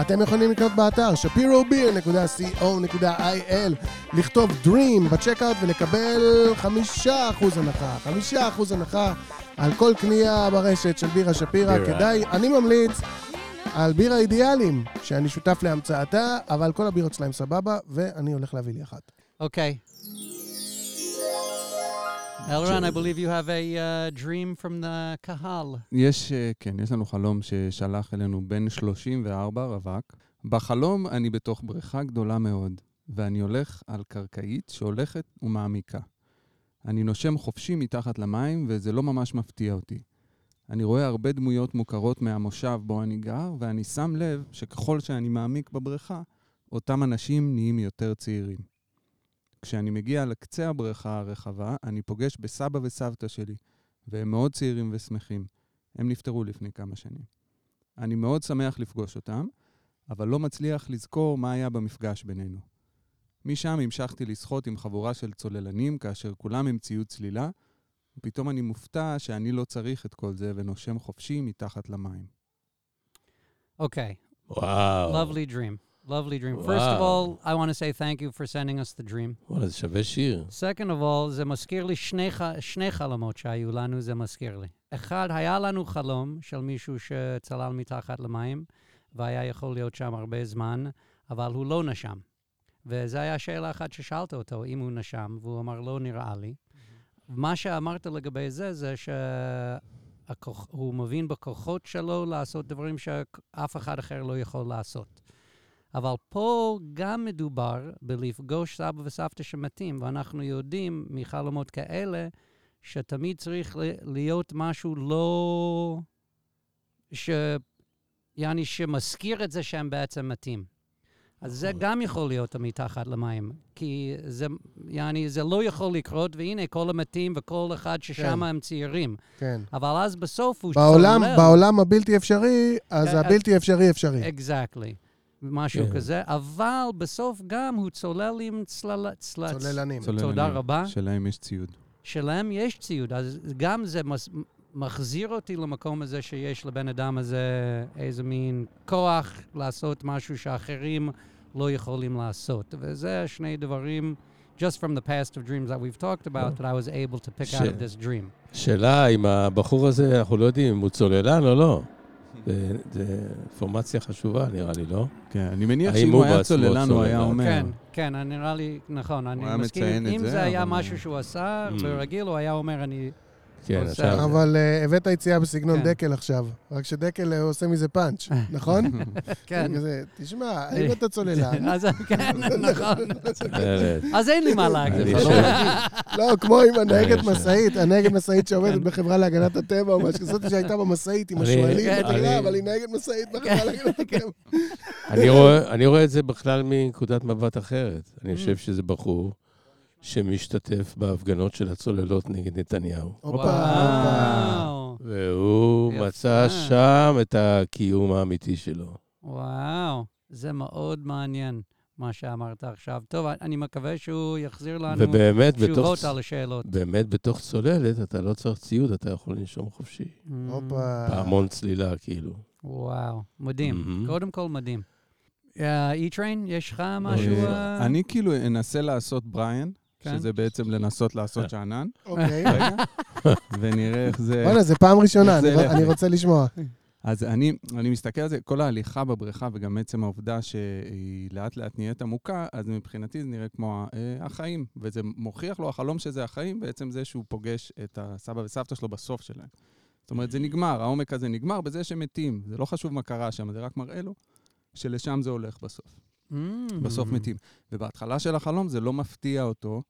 אתם יכולים לקנות באתר שפירוביר.co.il, לכתוב Dream בצ'קאוט ולקבל חמישה אחוז הנחה. חמישה אחוז הנחה על כל קנייה ברשת של בירה שפירא. כדאי, אני ממליץ על בירה אידיאלים, שאני שותף להמצאתה, אבל כל הבירות שלהם סבבה, ואני הולך להביא לי אחת. אוקיי. אלרן, I believe you have a uh, dream from the קהל. יש, אה, כן, יש לנו חלום ששלח אלינו בן 34 רווק. בחלום אני בתוך בריכה גדולה מאוד, ואני הולך על קרקעית שהולכת ומעמיקה. אני נושם חופשי מתחת למים, וזה לא ממש מפתיע אותי. אני רואה הרבה דמויות מוכרות מהמושב בו אני גר, ואני שם לב שככל שאני מעמיק בבריכה, אותם אנשים נהיים יותר צעירים. כשאני מגיע לקצה הבריכה הרחבה, אני פוגש בסבא וסבתא שלי, והם מאוד צעירים ושמחים. הם נפטרו לפני כמה שנים. אני מאוד שמח לפגוש אותם, אבל לא מצליח לזכור מה היה במפגש בינינו. משם המשכתי לשחות עם חבורה של צוללנים, כאשר כולם ציוד צלילה, ופתאום אני מופתע שאני לא צריך את כל זה ונושם חופשי מתחת למים. Okay. וואו. Lovely dream. Lovely dream. First of Wow. all, I want to say thank you for sending us the dream. וואלה, זה שווה שיר. Second of all, זה מזכיר לי שני, ח... שני חלומות שהיו לנו, זה מזכיר לי. אחד, היה לנו חלום של מישהו שצלל מתחת למים, והיה יכול להיות שם הרבה זמן, אבל הוא לא נשם. וזו הייתה שאלה אחת ששאלת אותו, אם הוא נשם, והוא אמר, לא נראה לי. מה שאמרת לגבי זה, זה שהוא מבין בכוחות שלו לעשות דברים שאף אחד אחר לא יכול לעשות. אבל פה גם מדובר בלפגוש סבא וסבתא שמתים, ואנחנו יודעים מחלומות כאלה שתמיד צריך להיות משהו לא... ש... יעני, שמזכיר את זה שהם בעצם מתים. אז זה גם יכול להיות מתחת למים, כי זה, יעני, זה לא יכול לקרות, והנה, כל המתים וכל אחד ששם כן. הם צעירים. כן. אבל אז בסוף הוא בעולם. בעולם הבלתי אפשרי, אז אה, הבלתי אפשרי אפשרי. אקזקטלי. משהו כן. כזה, אבל בסוף גם הוא צולל עם צלל... צלל... צוללנים. צוללנים, תודה רבה. שלהם יש ציוד. שלהם יש ציוד, אז גם זה מס... מחזיר אותי למקום הזה שיש לבן אדם הזה איזה מין כוח לעשות משהו שאחרים לא יכולים לעשות. וזה שני דברים, just from the past of dreams that we've talked about, that I was able to pick out of ש- this dream. שאלה אם הבחור הזה, אנחנו לא יודעים אם הוא צוללן או לא. זה אינפורמציה חשובה, נראה לי, לא? כן, אני מניח שאם הוא היה צוללן, הוא היה? אומר... כן, כן, אני- נראה לי, נכון, אני מסכים. אם זה, היה משהו שהוא עשה Mm. ברגיל, הוא היה אומר, אני... כן. עכשיו... אבל אה, הבאת יציאה בסגנון כן. דקל עכשיו. רק שדקל אה, עושה מזה פאנץ', נכון? כן. תשמע, האם אתה צוללן? אז כן, נכון. באמת. אז אין לי מה להגיד. חושב- לא, כמו עם הנהגת. משאית, הנהגת משאית שעובדת בחברה להגנת הטבע או משהו כזאת שהייתה במשאית עם השועלים כן, אבל היא נהגת משאית בחברה להגנת הטבע. אני רואה- אני רואה את זה בכלל מנקודת מבט אחרת. Mm. אני חושב שזה בחור שמשתתף בהפגנות של הצוללות נגד נתניהו. הופה, וואו, והוא יפה. מצא שם את הקיום האמיתי שלו. וואו, זה מאוד מעניין מה שאמרת עכשיו. טוב, אני מקווה שהוא יחזיר לנו ובאמת, בתוך, תשובות על השאלות. באמת בתוך צוללת אתה לא צריך ציוד, אתה יכול לנשום חופשי. Mm, הופה. פעמון צלילה, כאילו. וואו, מדהים. מהמם. קודם כל מדהים. אה, E-Train, יש לך משהו? אה, אה? אני כאילו אנסה לעשות בריאן, כן. שזה בעצם לנסות לעשות שאנן, אוקיי. ונראה איך זה... וואלה, זה פעם ראשונה, אני- ילך אני? רוצה לשמוע. אז אני, אני מסתכל על זה, כל ההליכה בבריכה וגם עצם העובדה שהיא לאט לאט נהיית עמוקה, אז מבחינתי זה נראה כמו אה, החיים, וזה מוכיח לו, החלום שזה החיים, בעצם זה שהוא פוגש את הסבא וסבתא שלו בסוף שלהם. זאת אומרת, זה נגמר, העומק הזה נגמר בזה שהם מתים. זה לא חשוב מה קרה שם, זה רק מראה לו שלשם זה הולך בסוף. Mm. בסוף מתים. ובהתחלה של החלום זה לא מפתיע אותו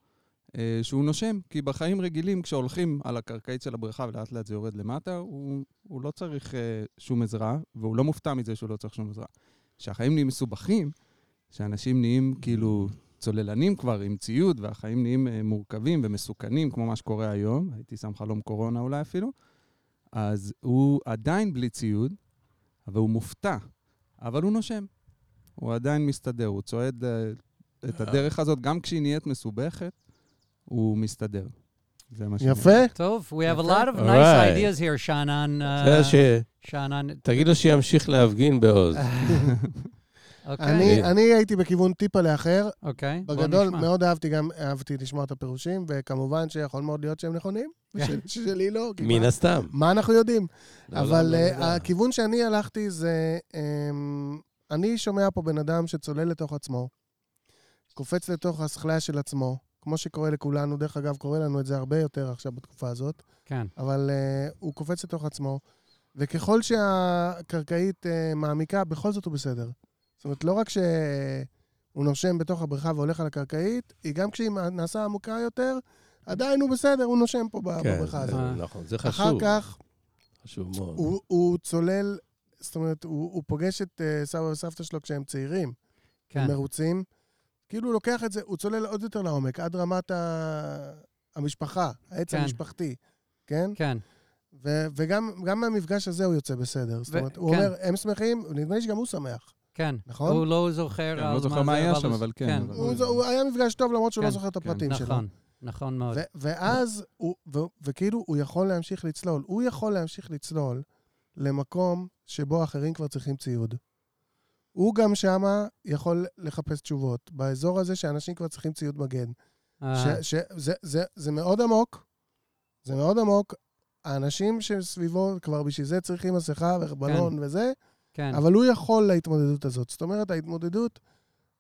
אה, שהוא נושם, כי בחיים רגילים, כשהולכים על הקרקעית של הבריכה ולאט לאט זה יורד למטה, הוא, הוא לא צריך אה, שום עזרה, והוא לא מופתע מזה שהוא לא צריך שום עזרה. כשהחיים נהיים מסובכים, כשאנשים נהיים כאילו צוללנים כבר עם ציוד, והחיים נהיים אה, מורכבים ומסוכנים, כמו מה שקורה היום, הייתי שם חלום קורונה אולי אפילו, אז הוא עדיין בלי ציוד, אבל הוא מופתע, אבל הוא נושם. הוא עדיין מסתדר, הוא צועד אה, את הדרך הזאת, גם כשהיא נהיית מסובכת, הוא מסתדר. זה מה שאני... יפה. טוב, we have a lot of nice ideas here, שאנן. אה, זה ש... שאנן, תגיד לו שימשיך להפגין בעוז. אני אני הייתי בכיוון טיפה לאחר. אוקיי, בוא בגדול, נשמע. מאוד אהבתי גם, אהבתי לשמוע את הפירושים, וכמובן שיכול מאוד להיות שהם נכונים, שלי לא. מן מה- הסתם. מה אנחנו יודעים? לא, אבל לא, לא אה. הכיוון שאני הלכתי זה, אמ, אני שומע פה בן אדם שצולל לתוך עצמו, קופץ לתוך השכליה של עצמו, כמו שקורה לכולנו, דרך אגב, קורה לנו את זה הרבה יותר עכשיו בתקופה הזאת, כן, אבל uh, הוא קופץ לתוך עצמו, וככל שהקרקעית uh, מעמיקה, בכל זאת הוא בסדר. זאת אומרת, לא רק שהוא נושם בתוך הבריכה והולך על הקרקעית, היא גם כשהיא נעשה עמוקה יותר, עדיין הוא בסדר, הוא נושם פה כן, בבריכה הזאת. אה. נכון, זה אחר חשוב. כך, חשוב מאוד. הוא, הוא צולל, זאת אומרת, הוא, הוא פוגש את uh, סבא וסבתא שלו כשהם צעירים, כן, מרוצים. כאילו הוא לוקח את זה, הוא צולל עוד יותר לעומק, עד רמת ה... המשפחה, העץ כן. המשפחתי, כן? כן, ו- וגם גם מהמפגש הזה הוא יוצא בסדר. זאת ו- אומרת, הוא כן. אומר, הם שמחים, נדמה לי שגם הוא שמח, כן. נכון? הוא לא זוכר כן, על לא זוכר מה היה שם, הוא- אבל כן, אבל- הוא, הוא היה מפגש טוב למרות שהוא כן, לא זוכר את כן. הפרטים שלו. נכון, נכון מאוד. ו- ואז, הוא, ו- וכאילו, הוא יכול להמשיך לצלול. הוא יכול להמשיך לצלול למקום שבו אחרים כבר צריכים ציוד. הוא גם שמה יכול לחפש תשובות. באזור הזה שאנשים כבר צריכים ציוד מגן. אה, ש- ש- זה- זה- זה מאוד עמוק, זה מאוד עמוק. האנשים שסביבו כבר בשביל זה צריכים מסכה ובלון וזה, כן. אבל הוא יכול להתמודדות הזאת. זאת אומרת, ההתמודדות,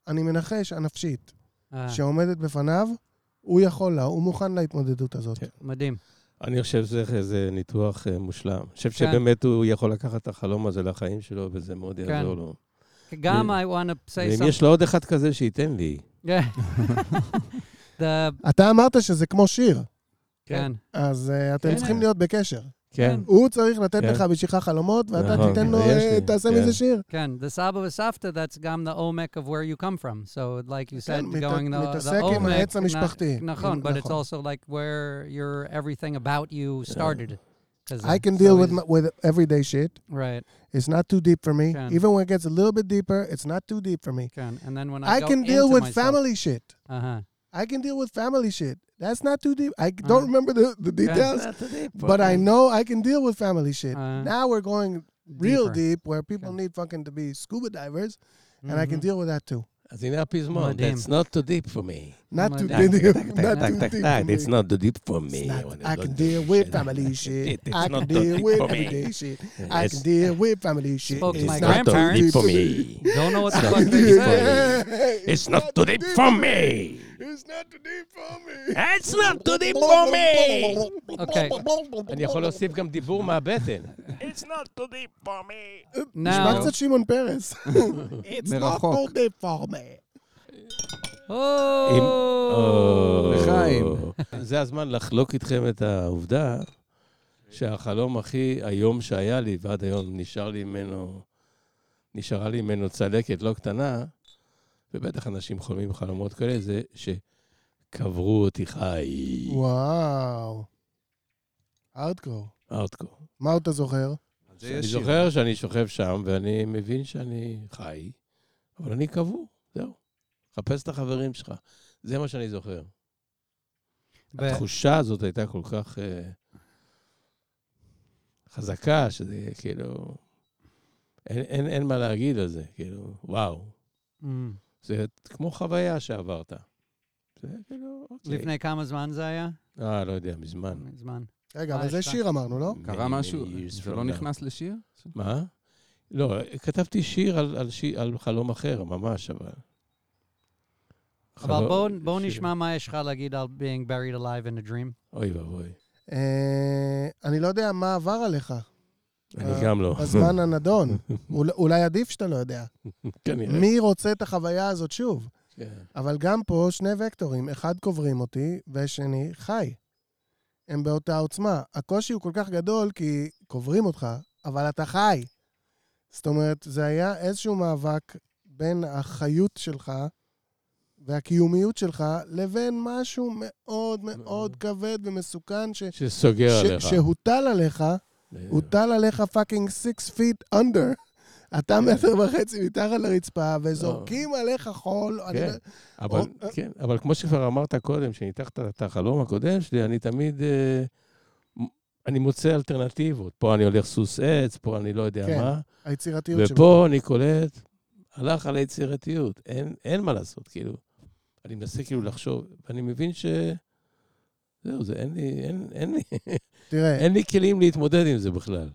אני מנחש, הנפשית, אה, שעומדת בפניו, הוא יכול לה, הוא מוכן להתמודדות הזאת. כן. מדהים. אני חושב שזה ניתוח אה, מושלם. אני חושב כן. שבאמת הוא יכול לקחת את החלום הזה לחיים שלו, וזה מאוד כן. יעזור לו. גם ו- I want to say ואם something. יש לו עוד אחד כזה, שייתן לי. אתה אמרת שזה כמו שיר, כן. אז uh, אתם כן. צריכים להיות בקשר. כן. הוא צריך לתת כן. לך בשבילך חלומות, ואתה נכון, תיתן לו, ויש אה, לי, תעשה כן. מזה שיר. כן, the סבא וסבתא, that's גם the עומק of where you come from. So like you said, כן, מת- going the, the מתעסק עם עומק, העץ נ- המשפחתי. נכון, but it's נכון. also like where your everything about you started. 'Cause I can it's deal with, always- my- with everyday shit. Right, It's not too deep for me. כן. Even when it gets a little bit deeper, it's not too deep for me. כן. And then when I, I go can deal into with myself- family shit. Uh-huh. I can deal with family shit. That's not too deep. I don't remember the, the details, deep, but, but I know I can deal with family shit. Uh, now we're going real deeper. deep where people okay. need fucking to be scuba divers, mm-hmm. and I can deal with that too. I think that piece more. Oh, that's not too deep for me. Not too מדהים. deep. טק, Not טק, too טק, deep טק, for It's me. not too deep for It's me. not- wanna I go can deep deal with shit. family shit. It's I not can too deal deep with for me. everyday shit. I It's can deal with family shit. Spoke to It's my not too grandparents. deep for me. Don't know what the It's not fuck too they deep for say. me. It's not too deep for me. It's not too deep for me. It's not too deep for me. Okay, אני יכול להוסיף גם דיבור מהבטן. It's not too deep for me. נשמע now... קצת שמעון פרס. It's not מרחוק. too deep for me. לחיים. זה הזמן לחלוק איתכם את העובדה שהחלום הכי איום שהיה לי, ועד היום נשאר לי ממנו, נשארה לי ממנו צלקת לא קטנה, ובטח אנשים חולמים חלומות כאלה, זה שקברו אותי חי. וואו. ארדקור. ארטקור. מה אתה זוכר? אני. זוכר שאני שוכב שם, ואני מבין שאני חי, אבל אני קבור, זהו. חפש את החברים שלך. זה מה שאני זוכר. ו- התחושה הזאת הייתה כל כך אה, חזקה, שזה כאילו... אין, אין, אין מה להגיד על זה, כאילו, וואו. Mm. זה כמו חוויה שעברת. זה כאילו, אוקיי. לפני כמה זמן זה היה? אה, לא יודע, מזמן. זמן. רגע, אבל זה יש לך? שיר אמרנו, לא? קרה משהו? זה לא. נכנס לשיר? מה? לא, כתבתי שיר על, על, שיר, על חלום אחר, ממש, אבל... אבל בואו שיר. נשמע מה יש לך להגיד על being buried alive in a dream. אוי ואבוי. אה, אני לא יודע מה עבר עליך אני אה, גם לא. בזמן הנדון. אול- אולי עדיף שאתה לא יודע. כנראה. מי רוצה את החוויה הזאת שוב? כן. אבל גם פה שני וקטורים, אחד קוברים אותי והשני חי. הם באותה עוצמה. הקושי הוא כל כך גדול כי קוברים אותך, אבל אתה חי. זאת אומרת, זה היה איזשהו מאבק בין החיות שלך והקיומיות שלך לבין משהו מאוד מאוד כבד ומסוכן ש... שסוגר ש- עליך. שהוטל עליך, הוטל עליך fucking 6 feet under. אתה מטר וחצי מתחת לרצפה, וזורקים עליך חול. כן. לא- אבל, כן, אבל כמו שכבר אמרת קודם, שניתחת את החלום הקודם שלי, אני תמיד... אה, אני מוצא אלטרנטיבות. פה אני הולך סוס עץ, פה אני לא יודע כן, מה, היצירתיות שלך. ופה אני קולט, הלך על היצירתיות. אין מה לעשות, כאילו. אני מנסה כאילו לחשוב, ואני מבין ש... זהו, זה אין לי, אין, אין לי, תראה, אין לי כלים להתמודד עם זה בכלל.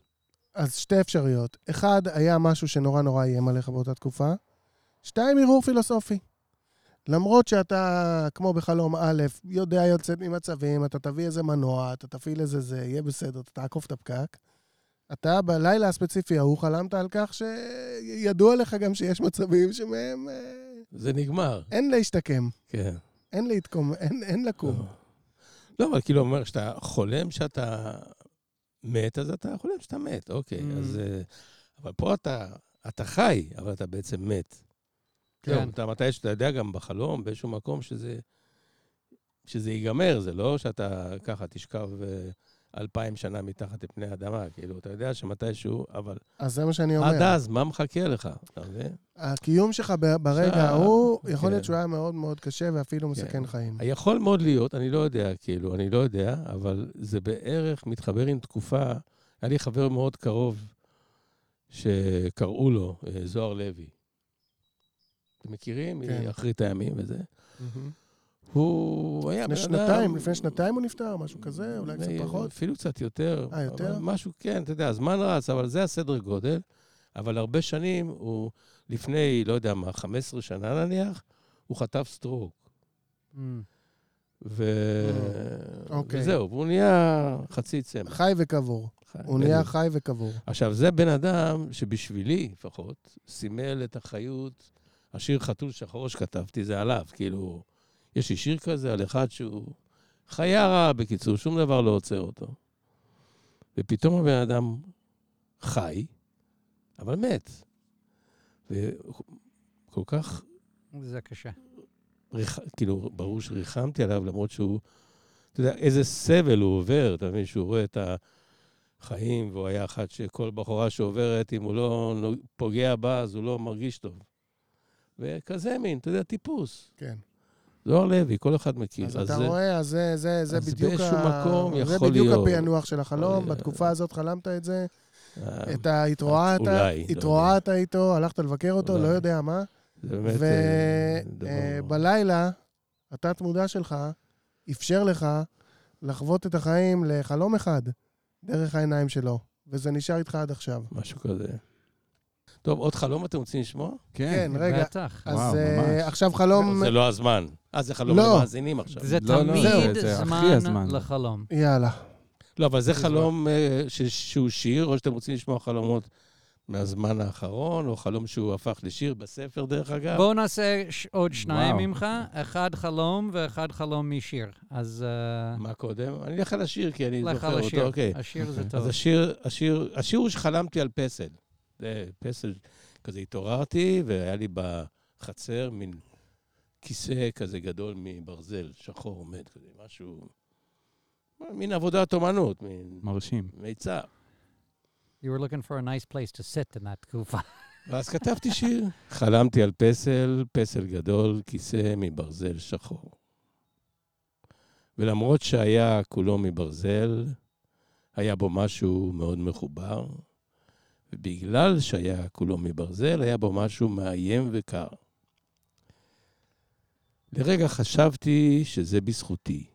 אז שתי אפשרויות. אחד, היה משהו שנורא נורא איים עליך באותה תקופה. שתיים, ערעור פילוסופי. למרות שאתה, כמו בחלום א', יודע יוצאת ממצבים, אתה תביא איזה מנוע, אתה תפעיל איזה זה, יהיה בסדר, אתה תעקוף את הפקק. אתה בלילה הספציפי ההוא חלמת על כך שידוע לך גם שיש מצבים שמהם אה, זה נגמר, אין להשתקם, כן. אין להתקום, אין, אין לקום. לא, אבל כאילו אומר, כשאתה חולם שאתה מת, אז אתה חולם שאתה מת, אוקיי. Mm. אז... אה, אבל פה אתה, אתה חי, אבל אתה בעצם מת. כן. זהו, אתה מתי שאתה יודע גם בחלום, באיזשהו מקום שזה, שזה ייגמר, זה לא שאתה ככה תשכב אה, אלפיים שנה מתחת לפני האדמה, כאילו, אתה יודע שמתישהו, אבל אז זה מה שאני אומר. עד אז, מה מחכה לך, אתה מבין? הקיום שלך ברגע ההוא, יכול להיות כן. שהוא היה מאוד מאוד קשה ואפילו מסכן חיים. יכול מאוד להיות, אני לא יודע, כאילו, אני לא יודע, אבל זה בערך מתחבר עם תקופה, היה לי חבר מאוד קרוב שקראו לו אה, זוהר לוי. אתם מכירים? כן. מאחרית הימים וזה. מהמם. הוא היה לפני בן שנתיים, אדם- לפני שנתיים הוא נפטר, משהו כזה, אולי קצת לפני- פחות. אפילו קצת יותר. אה, יותר? משהו, כן, אתה יודע, הזמן רץ, אבל זה הסדר גודל. אבל הרבה שנים, הוא, לפני, לא יודע מה, 15 שנה נניח, הוא חטף סטרוק. Mm. ו... אוקיי. וזהו, והוא נהיה חצי צמח. חי וקבור. חי- הוא נהיה. חי וקבור. עכשיו, זה בן אדם שבשבילי, לפחות, סימל את החיות. השיר חתול שחור שכתבתי, זה עליו. כאילו, יש לי שיר כזה על אחד שהוא חיה רעה, בקיצור, שום דבר לא עוצר אותו. ופתאום הבן אדם חי, אבל מת. וכל כך זה קשה. ריח... כאילו, ברור שריחמתי עליו, למרות שהוא, אתה יודע, איזה סבל הוא עובר, אתה מבין, שהוא רואה את החיים, והוא היה אחד שכל בחורה שעוברת, אם הוא לא פוגע בה, אז הוא לא מרגיש טוב. וכזה מין, אתה יודע, טיפוס. כן. זוהר לוי, כל אחד מכיר. אז אתה זה- רואה, אז זה- זה זה אז בדיוק באיזשהו מקום זה יכול בדיוק להיות. הפענוח של החלום. אה, בתקופה הזאת חלמת את זה, אה, את ה... התרועעת, לא התרועעת איתו, הלכת לבקר אותו, אולי. לא יודע מה. זה באמת אה. ובלילה, התת-מודע שלך אפשר לך לחוות את החיים לחלום אחד, דרך העיניים שלו, וזה נשאר איתך עד עכשיו. משהו כזה. טוב, עוד חלום אתם רוצים לשמוע? כן, רגע. בטח. אז אה. עכשיו חלום... זה לא הזמן. אה, זה חלום לא. למאזינים עכשיו. זה לא, לא, תמיד זה- זה זמן. לחלום. יאללה. לא, אבל זה זה חלום אה, שהוא שיר, או שאתם רוצים לשמוע חלומות מהזמן האחרון, או חלום שהוא הפך לשיר בספר, דרך אגב. בואו נעשה עוד שניים וואו. ממך, אחד חלום ואחד חלום משיר. אז אה, מה קודם? אני אלך על השיר, כי אני לך זוכר על אותו. השיר. אוקיי. השיר זה אז טוב. השיר, השיר, השיר הוא שחלמתי על פסל. זה פסל, כזה התעוררתי, והיה לי בחצר מין כיסא כזה גדול מברזל, שחור עומד כזה, משהו... מין עבודת אומנות, מין מרשים. מיצר. You were looking for a nice place to sit in that תקופה. ואז כתבתי שיר. חלמתי על פסל, פסל גדול, כיסא מברזל שחור. ולמרות שהיה כולו מברזל, היה בו משהו מאוד מחובר, ובגלל שהיה כולו מברזל, היה בו משהו מאיים וקר. לרגע חשבתי שזה בזכותי,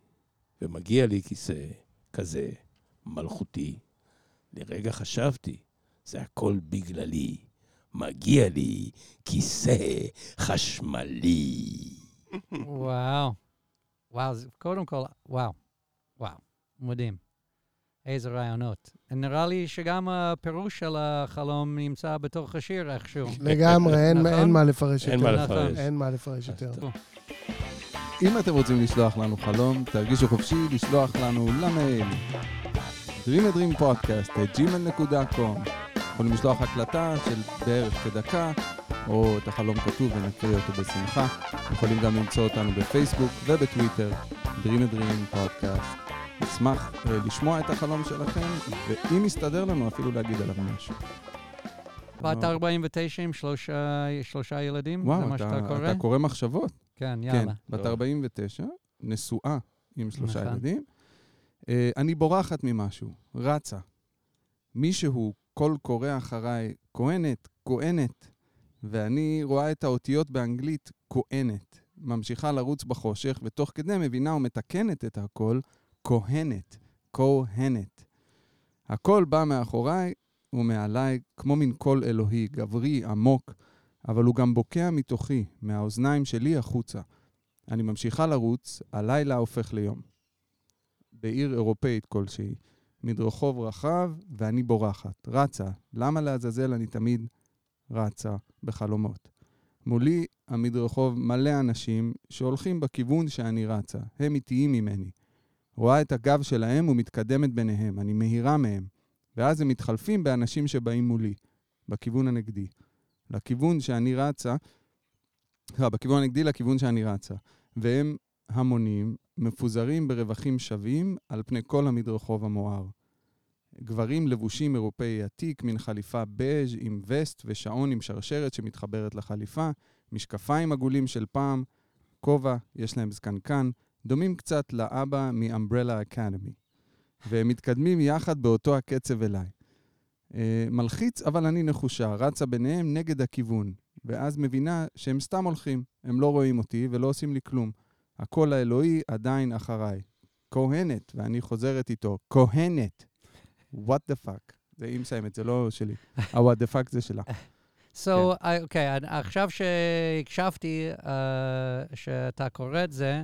ומגיע לי כיסא כזה מלכותי. לרגע חשבתי, זה הכל בגללי. מגיע לי כיסא חשמלי. וואו. וואו, קודם כל, וואו. וואו, מדהים. איזה רעיונות. נראה לי שגם הפירוש של החלום נמצא בתוך השיר איכשהו. לגמרי, אין- נכון? אין מה לפרש אין יותר. מה נכון. לפרש. אין מה לפרש יותר. אם אתם רוצים לשלוח לנו חלום, תרגישו חופשי לשלוח לנו למייל dreamedreampodcast@gmail.com יכולים לשלוח הקלטה של בערך כדקה, או את החלום כתוב ונקריא אותו בשמחה. יכולים גם למצוא אותנו בפייסבוק ובטוויטר, Dream a Dream Podcast. נשמח אה, לשמוע את החלום שלכם, ואם יסתדר לנו, אפילו להגיד עליו משהו. בת 49 עם שלושה שלושה ילדים? זה וואו, מה שאתה אתה, קורא? אתה קורא מחשבות. כן, כן, יאללה. בת טוב. 49, נשואה עם שלושה נכון. ילדים. אה, אני בורחת ממשהו, רצה. מישהו קול קורא אחריי, כהנת, כהנת, ואני רואה את האותיות באנגלית כהנת. ממשיכה לרוץ בחושך, ותוך כדי מבינה ומתקנת את הקול, כהנת, כהנת. הקול בא מאחוריי ומעליי כמו מין קול אלוהי, גברי, עמוק, אבל הוא גם בוקע מתוכי, מהאוזניים שלי החוצה. אני ממשיכה לרוץ, הלילה הופך ליום. בעיר אירופאית כלשהי, מדרחוב רחב, ואני בורחת, רצה. למה לעזאזל אני תמיד רצה בחלומות? מולי המדרחוב מלא אנשים שהולכים בכיוון שאני רצה. הם איטיים ממני. רואה את הגב שלהם ומתקדמת ביניהם. אני מהירה מהם. ואז הם מתחלפים באנשים שבאים מולי, בכיוון הנגדי. לכיוון שאני רצה, סליחה, בכיוון הנגדי לכיוון שאני רצה. והם המונים, מפוזרים ברווחים שווים על פני כל המדרחוב המואר. גברים לבושים אירופאי עתיק, מין חליפה בז' עם וסט ושעון עם שרשרת שמתחברת לחליפה, משקפיים עגולים של פעם, כובע, יש להם זקנקן, דומים קצת לאבא מאמברלה אקדמי. והם מתקדמים יחד באותו הקצב אליי. אה, מלחיץ, אבל אני נחושה, רצה ביניהם נגד הכיוון, ואז מבינה שהם סתם הולכים, הם לא רואים אותי ולא עושים לי כלום. הקול האלוהי עדיין אחריי. כהנת, ואני חוזרת איתו, כהנת. what the fuck. זה היא מסיימת, זה לא שלי. ה-what the fuck זה שלה. So, אוקיי, okay, עכשיו שהקשבתי uh, שאתה קורא את זה,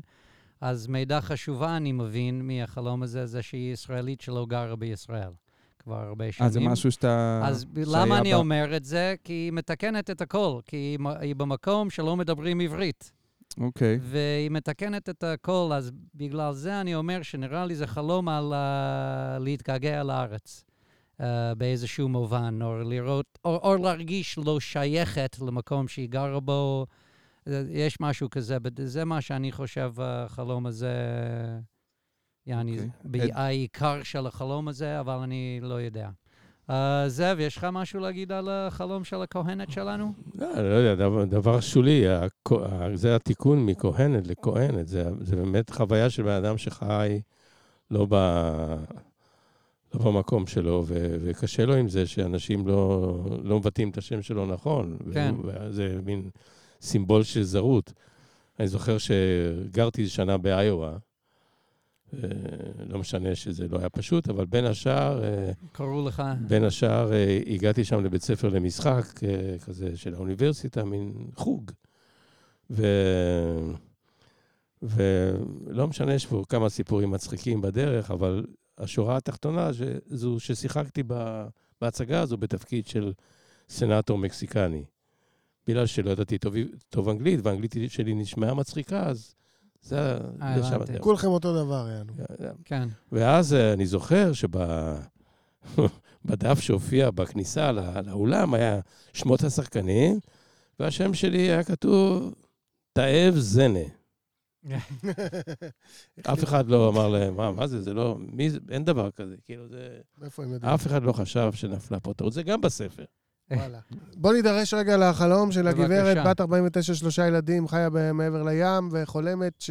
אז מידע חשובה אני מבין מהחלום הזה, זה שהיא ישראלית שלא גרה בישראל כבר הרבה שנים. אז זה משהו שאתה... אז למה אני ב... אומר את זה? כי היא מתקנת את הכל, כי היא, היא במקום שלא מדברים עברית. אוקיי. Okay. והיא מתקנת את הכל, אז בגלל זה אני אומר שנראה לי זה חלום על uh, להתגעגע לארץ. uh, באיזשהו מובן, או לראות, או, או להרגיש לא שייכת למקום שהיא גרה בו. יש משהו כזה, זה מה שאני חושב, החלום הזה, יעני, okay. העיקר של החלום הזה, אבל אני לא יודע. Uh, זאב, יש לך משהו להגיד על החלום של הכהנת שלנו? לא, לא יודע, דבר, דבר שולי, זה התיקון מכהנת לכהנת, זה, זה באמת חוויה של בן אדם שחי לא, ב, לא במקום שלו, ו, וקשה לו עם זה שאנשים לא, לא מבטאים את השם שלו נכון. כן. זה מין סימבול של זרות. אני זוכר שגרתי שנה באיואה, לא משנה שזה לא היה פשוט, אבל בין השאר... קראו לך. בין השאר הגעתי שם לבית ספר למשחק כזה של האוניברסיטה, מין חוג. ו... ולא משנה, יש פה כמה סיפורים מצחיקים בדרך, אבל השורה התחתונה זו ששיחקתי בהצגה הזו בתפקיד של סנאטור מקסיקני. בגלל שלא ידעתי טוב, טוב אנגלית, והאנגלית שלי נשמעה מצחיקה, אז זה... שם הדרך. כולכם אותו דבר, יענו. כן. ואז אה, אני זוכר שבדף שהופיע בכניסה לאולם היה שמות השחקנים, והשם שלי היה כתוב, תאב זנה. אף אחד לא אמר להם, מה, מה זה, זה לא, מי זה, אין דבר כזה, כאילו זה... מאיפה הם יודעים? אף אחד לא חשב שנפלה פה טעות, זה גם בספר. וואלה. בוא נידרש רגע לחלום של הגברת, בת 49, שלושה ילדים, חיה מעבר לים, וחולמת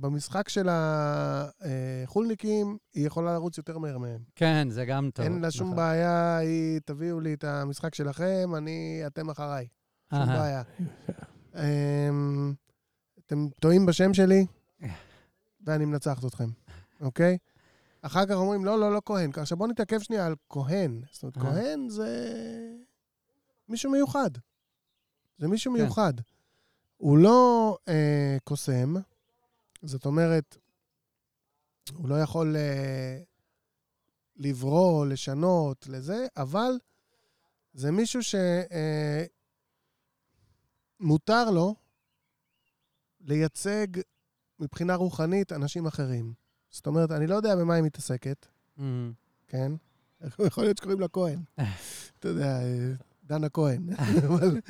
שבמשחק של החולניקים, היא יכולה לרוץ יותר מהר מהם. כן, זה גם טוב. אין לה שום בעיה, היא, תביאו לי את המשחק שלכם, אני, אתם אחריי. שום בעיה. אמ, אתם טועים בשם שלי, ואני מנצחת אתכם, אוקיי? אחר כך אומרים, לא, לא, לא כהן. עכשיו בואו נתעכב שנייה על כהן. זאת אומרת, כהן זה מישהו מיוחד. זה מישהו כן. מיוחד. הוא לא אה, קוסם, זאת אומרת, הוא לא יכול אה, לברוא, לשנות, לזה, אבל זה מישהו שמותר אה, לו לייצג מבחינה רוחנית אנשים אחרים. זאת אומרת, אני לא יודע במה היא מתעסקת, Mm. כן? יכול להיות שקוראים לה כהן. אתה יודע, דנה כהן. אבל,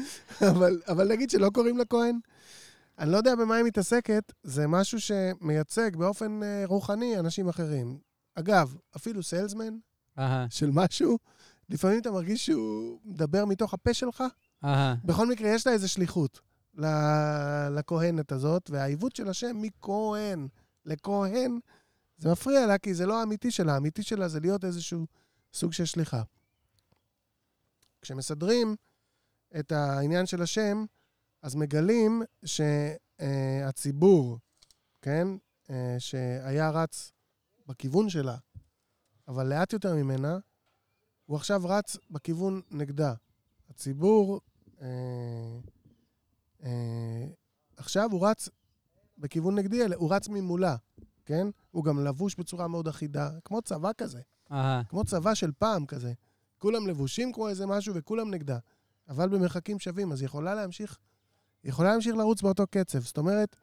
אבל, אבל נגיד שלא קוראים לה כהן. אני לא יודע במה היא מתעסקת, זה משהו שמייצג באופן uh, רוחני אנשים אחרים. אגב, אפילו סיילסמן. של משהו, לפעמים אתה מרגיש שהוא מדבר מתוך הפה שלך. בכל מקרה, יש לה איזו שליחות לכהנת הזאת, והעיוות של השם מכהן לכהן, זה מפריע לה, כי זה לא האמיתי שלה. האמיתי שלה זה להיות איזשהו סוג של שליחה. כשמסדרים את העניין של השם, אז מגלים שהציבור, כן, אה, שהיה רץ בכיוון שלה, אבל לאט יותר ממנה, הוא עכשיו רץ בכיוון נגדה. הציבור, אה, אה, עכשיו הוא רץ בכיוון נגדי, הוא רץ ממולה. כן? הוא גם לבוש בצורה מאוד אחידה, כמו צבא כזה. Aha. כמו צבא של פעם כזה. כולם לבושים כמו איזה משהו וכולם נגדה. אבל במרחקים שווים, אז היא יכולה להמשיך, היא יכולה להמשיך לרוץ באותו קצב. זאת אומרת,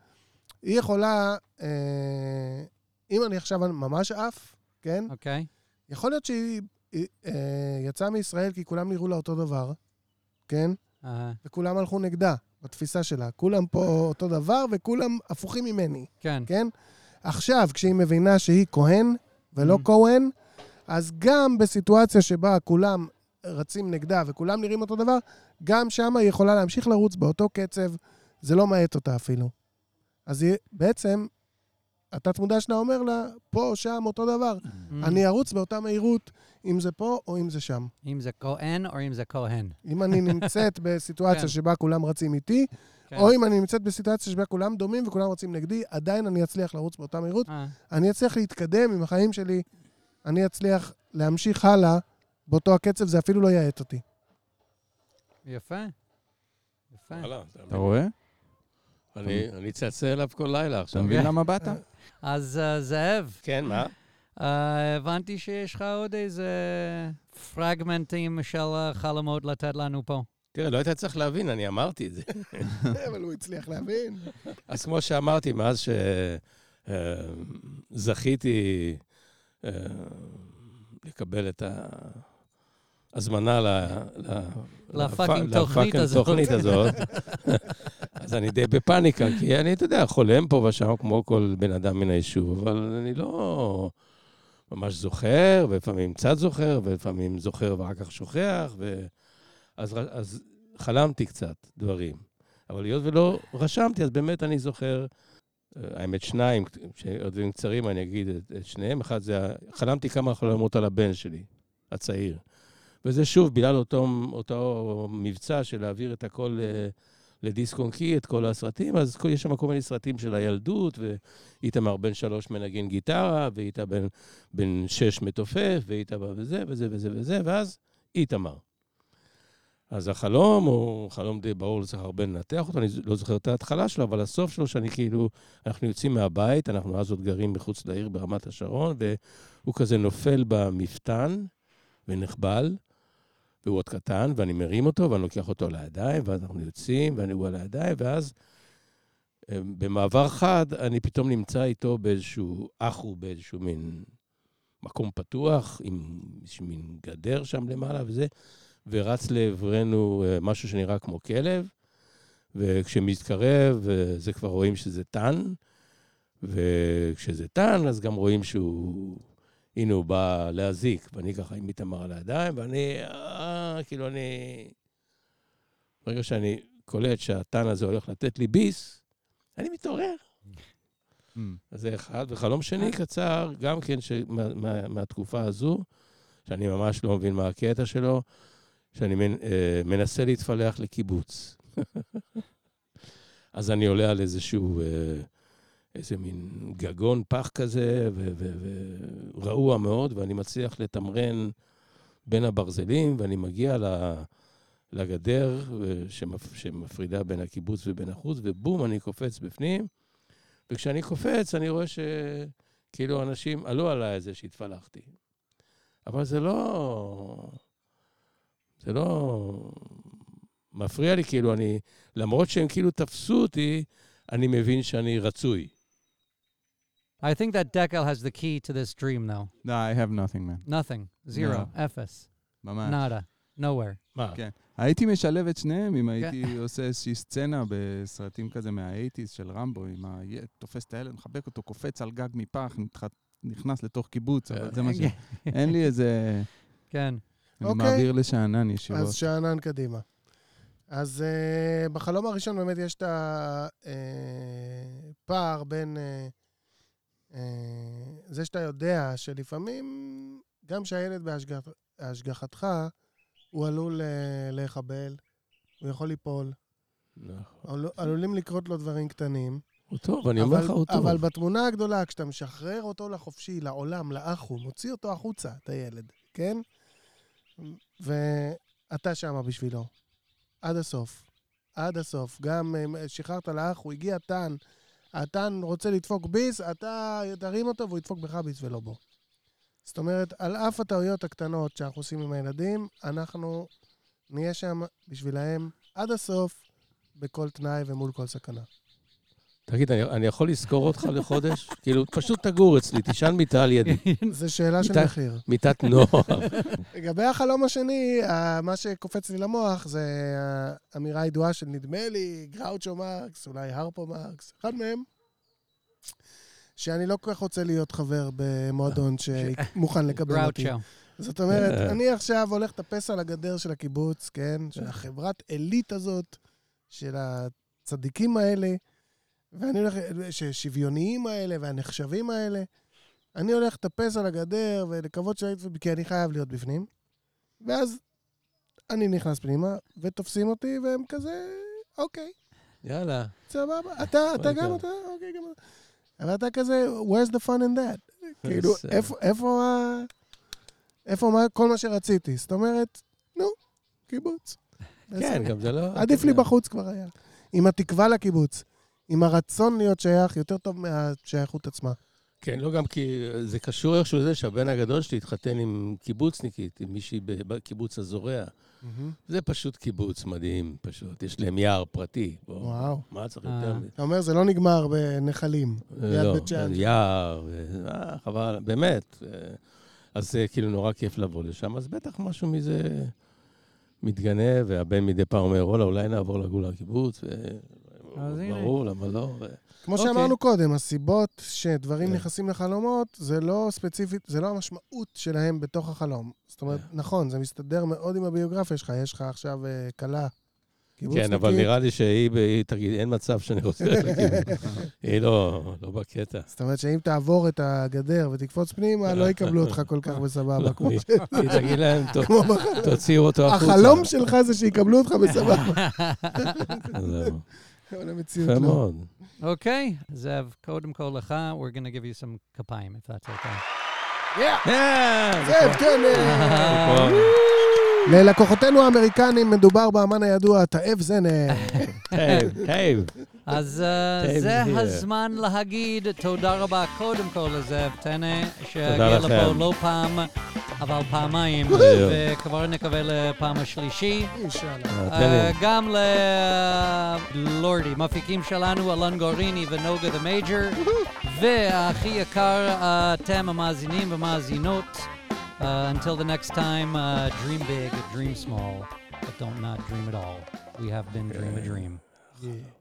היא יכולה, אה, אם אני עכשיו ממש עף, כן? אוקיי. Okay. יכול להיות שהיא היא אה, יצאה מישראל כי כולם נראו לה אותו דבר, כן? אהה, וכולם הלכו נגדה, בתפיסה שלה. כולם פה אותו דבר וכולם הפוכים ממני, כן. כן? עכשיו, כשהיא מבינה שהיא כהן ולא Mm. כהן, אז גם בסיטואציה שבה כולם רצים נגדה וכולם נראים אותו דבר, גם שם היא יכולה להמשיך לרוץ באותו קצב, זה לא מאט אותה אפילו. אז היא, בעצם, התת-מודע שלה אומר לה, פה, שם, אותו דבר. Mm. אני ארוץ באותה מהירות, אם זה פה או אם זה שם. אם זה כהן או אם זה כהן. אם אני נמצאת בסיטואציה כן. שבה כולם רצים איתי, כן. או אם אני נמצאת בסיטואציה שבה כולם דומים וכולם רצים נגדי, עדיין אני אצליח לרוץ באותה מהירות. אה, אני אצליח להתקדם עם החיים שלי, אני אצליח להמשיך הלאה באותו הקצב, זה אפילו לא יאט אותי. יפה. יפה. אתה רואה? אני אני צעצע אליו כל לילה אתה עכשיו. מבין למה באת? אז אה, זאב, כן, מה? אה, הבנתי שיש לך עוד איזה פרגמנטים של חלומות לתת לנו פה. תראה, לא היית צריך להבין, אני אמרתי את זה. אבל הוא הצליח להבין. אז כמו שאמרתי, מאז שזכיתי לקבל את ההזמנה לפאקינג. תוכנית הזאת, אז אני די בפאניקה, כי אני, אתה יודע, חולם פה ושם כמו כל בן אדם מן היישוב, אבל אני לא ממש זוכר, ולפעמים קצת זוכר, ולפעמים זוכר ואחר כך שוכח, ו... אז, אז חלמתי קצת דברים. אבל היות ולא רשמתי, אז באמת אני זוכר, אה, האמת, שניים, שעוד דברים קצרים, אני אגיד את, את שניהם. אחד זה, חלמתי כמה חלומות על הבן שלי, הצעיר. וזה שוב, בגלל אותו, אותו מבצע של להעביר את הכל אה, לדיסק און קי, את כל הסרטים, אז יש שם כל מיני סרטים של הילדות, ואיתמר בן שלוש מנגן גיטרה, ואיתה בן, בן שש מתופף, ואיתמר וזה וזה וזה וזה, ואז איתמר. אז החלום הוא חלום די ברור, לא צריך הרבה לנתח אותו, אני לא זוכר את ההתחלה שלו, אבל הסוף שלו, שאני כאילו, אנחנו יוצאים מהבית, אנחנו אז עוד גרים מחוץ לעיר ברמת השרון, והוא כזה נופל במפתן ונחבל, והוא עוד קטן, ואני מרים אותו, ואני לוקח אותו לידיים, ואז אנחנו יוצאים, ואני הוא על הידיים, ואז אה, במעבר חד, אני פתאום נמצא איתו באיזשהו, אחו באיזשהו מין מקום פתוח, עם איזשהו מין גדר שם למעלה וזה, ורץ לעברנו אה, משהו שנראה כמו כלב, וכשמתקרב, אה, זה כבר רואים שזה טן, וכשזה טן, אז גם רואים שהוא, הנה הוא בא להזיק, ואני ככה עם איתמר על הידיים, ואני, אה, כאילו אני... ברגע שאני קולט שהטן הזה הולך לתת לי ביס, אני מתעורר. Mm. אז זה אחד. וחלום שני קצר, גם כן ש... מה, מה, מהתקופה הזו, שאני ממש לא מבין מה הקטע שלו, שאני. אה, מנסה להתפלח לקיבוץ. אז אני עולה על איזשהו, אה, איזה מין גגון פח כזה, ורעוע מאוד, ואני מצליח לתמרן בין הברזלים, ואני מגיע לגדר אה, שמפ... שמפרידה בין הקיבוץ ובין החוץ, ובום, אני קופץ בפנים. וכשאני קופץ, אני רואה שכאילו אנשים עלו עליי על זה שהתפלחתי. אבל זה לא... זה לא מפריע לי, כאילו, אני... למרות שהם כאילו תפסו אותי, אני מבין שאני רצוי. I think that Dekel has the key to this dream, though. No, I have nothing, man. Nothing. Zero. No. Efes. ממש. Nada. Nowhere. מה? כן. הייתי משלב את שניהם אם הייתי עושה איזושהי סצנה בסרטים כזה מה-80's של רמבו, עם ה... תופס את הילד, מחבק אותו, קופץ על גג מפח, נכנס לתוך קיבוץ, אבל זה מה ש... אין לי איזה... כן. אני אוקיי. מעביר לשאנן ישירות. אז שאנן קדימה. אז uh, בחלום הראשון באמת יש את הפער בין uh, uh, זה שאתה יודע שלפעמים, גם שהילד בהשגח, בהשגחתך, הוא עלול uh, להיחבל, הוא יכול ליפול, נכון. עלול, עלולים לקרות לו דברים קטנים. הוא טוב, אני אומר לך, הוא טוב. אבל בתמונה הגדולה, כשאתה משחרר אותו לחופשי, לעולם, לאחו, מוציא אותו החוצה, את הילד, כן? ואתה שמה בשבילו. עד הסוף. עד הסוף. גם אה, שחררת לאח, הוא הגיע טן, הטן רוצה לדפוק ביס, אתה תרים אותו והוא ידפוק בך ביס ולא בו. זאת אומרת, על אף הטעויות הקטנות שאנחנו עושים עם הילדים, אנחנו נהיה שם בשבילהם עד הסוף, בכל תנאי ומול כל סכנה. תגיד, אני, אני יכול לזכור אותך לחודש? כאילו, פשוט תגור אצלי, תישן מיטה על ידי. זו שאלה של מחיר. מיטת נוער. לגבי החלום השני, מה שקופץ לי למוח זה האמירה הידועה של נדמה לי, גראוצ'ו מרקס, אולי הרפו מרקס, אחד מהם, שאני לא כל כך רוצה להיות חבר במועדון שמוכן לקבל אותי. זאת אומרת, אה. אני עכשיו הולך לטפס על הגדר של הקיבוץ, כן? של החברת עילית הזאת, של הצדיקים האלה, ואני הולך, ששוויוניים האלה והנחשבים האלה. אני הולך לטפס על הגדר ולקוות שהייתי, כי אני חייב להיות בפנים. ואז אני נכנס פנימה, ותופסים אותי, והם כזה, אוקיי, יאללה. סבבה. אתה, אתה גם, אתה, אוקיי, גם אתה. אבל אתה כזה, where's the fun in that? כאילו. איפה, איפה, ה- איפה מה, כל מה שרציתי? זאת אומרת, נו, קיבוץ. כן, גם זה לא... עדיף לי בחוץ כבר היה. עם התקווה לקיבוץ. עם הרצון להיות שייך, יותר טוב מהשייכות עצמה. כן, לא גם כי זה קשור איכשהו לזה שהבן הגדול שלי התחתן עם קיבוצניקית, עם מישהי בקיבוץ הזורע. זה פשוט קיבוץ מדהים, פשוט. יש להם יער פרטי. בוא, וואו. מה צריך אה. יותר מזה? אתה אומר, זה לא נגמר בנחלים. ליד לא, בית שאן. יער, ו- אה, חבל, באמת. אה, אז זה כאילו נורא כיף לבוא לשם, אז בטח משהו מזה מתגנב, והבן מדי פעם אומר, וואלה, אולי נעבור לגור לקיבוץ, אז הנה. ברור, למה לא? כמו אוקיי. שאמרנו קודם, הסיבות שדברים כן. נכנסים לחלומות, זה לא ספציפית, זה לא המשמעות שלהם בתוך החלום. זאת אומרת, כן. נכון, זה מסתדר מאוד עם הביוגרפיה שלך, יש לך עכשיו אה, כלה. כן, אבל נראה לי שהיא, היא תגיד, אין מצב שאני רוצה לקיבוץ. היא לא, לא בקטע. זאת אומרת שאם תעבור את הגדר ותקפוץ פנימה, לא יקבלו אותך כל כך בסבבה. כמו היא ש- היא תגיד להם, "טוב, כמו בחלום. תוציאו אותו החוצה. החלום שלך זה שיקבלו אותך בסבבה. אבל המציאות יפה לא. מאוד. אוקיי, זאב, קודם כל לך, we're going to give you some כפיים, if that's okay. זאב, כן. אה. ללקוחותינו האמריקנים מדובר באמן הידוע, תאב זנה. טייב, טייב. אז אה, זה. הזמן להגיד תודה רבה קודם כל לזאב טנא, שהגיע תודה לפה. לא פעם, אבל פעמיים. וכבר נקווה לפעם השלישי. אה, אה. גם ללורדי, מפיקים שלנו, אלון גוריני ונוגה דה מייג'ר, והכי יקר, אתם המאזינים והמאזינות. Uh, until the next time, uh, dream big, dream small, but don't not dream at all. We have been Dream a Dream. Yeah.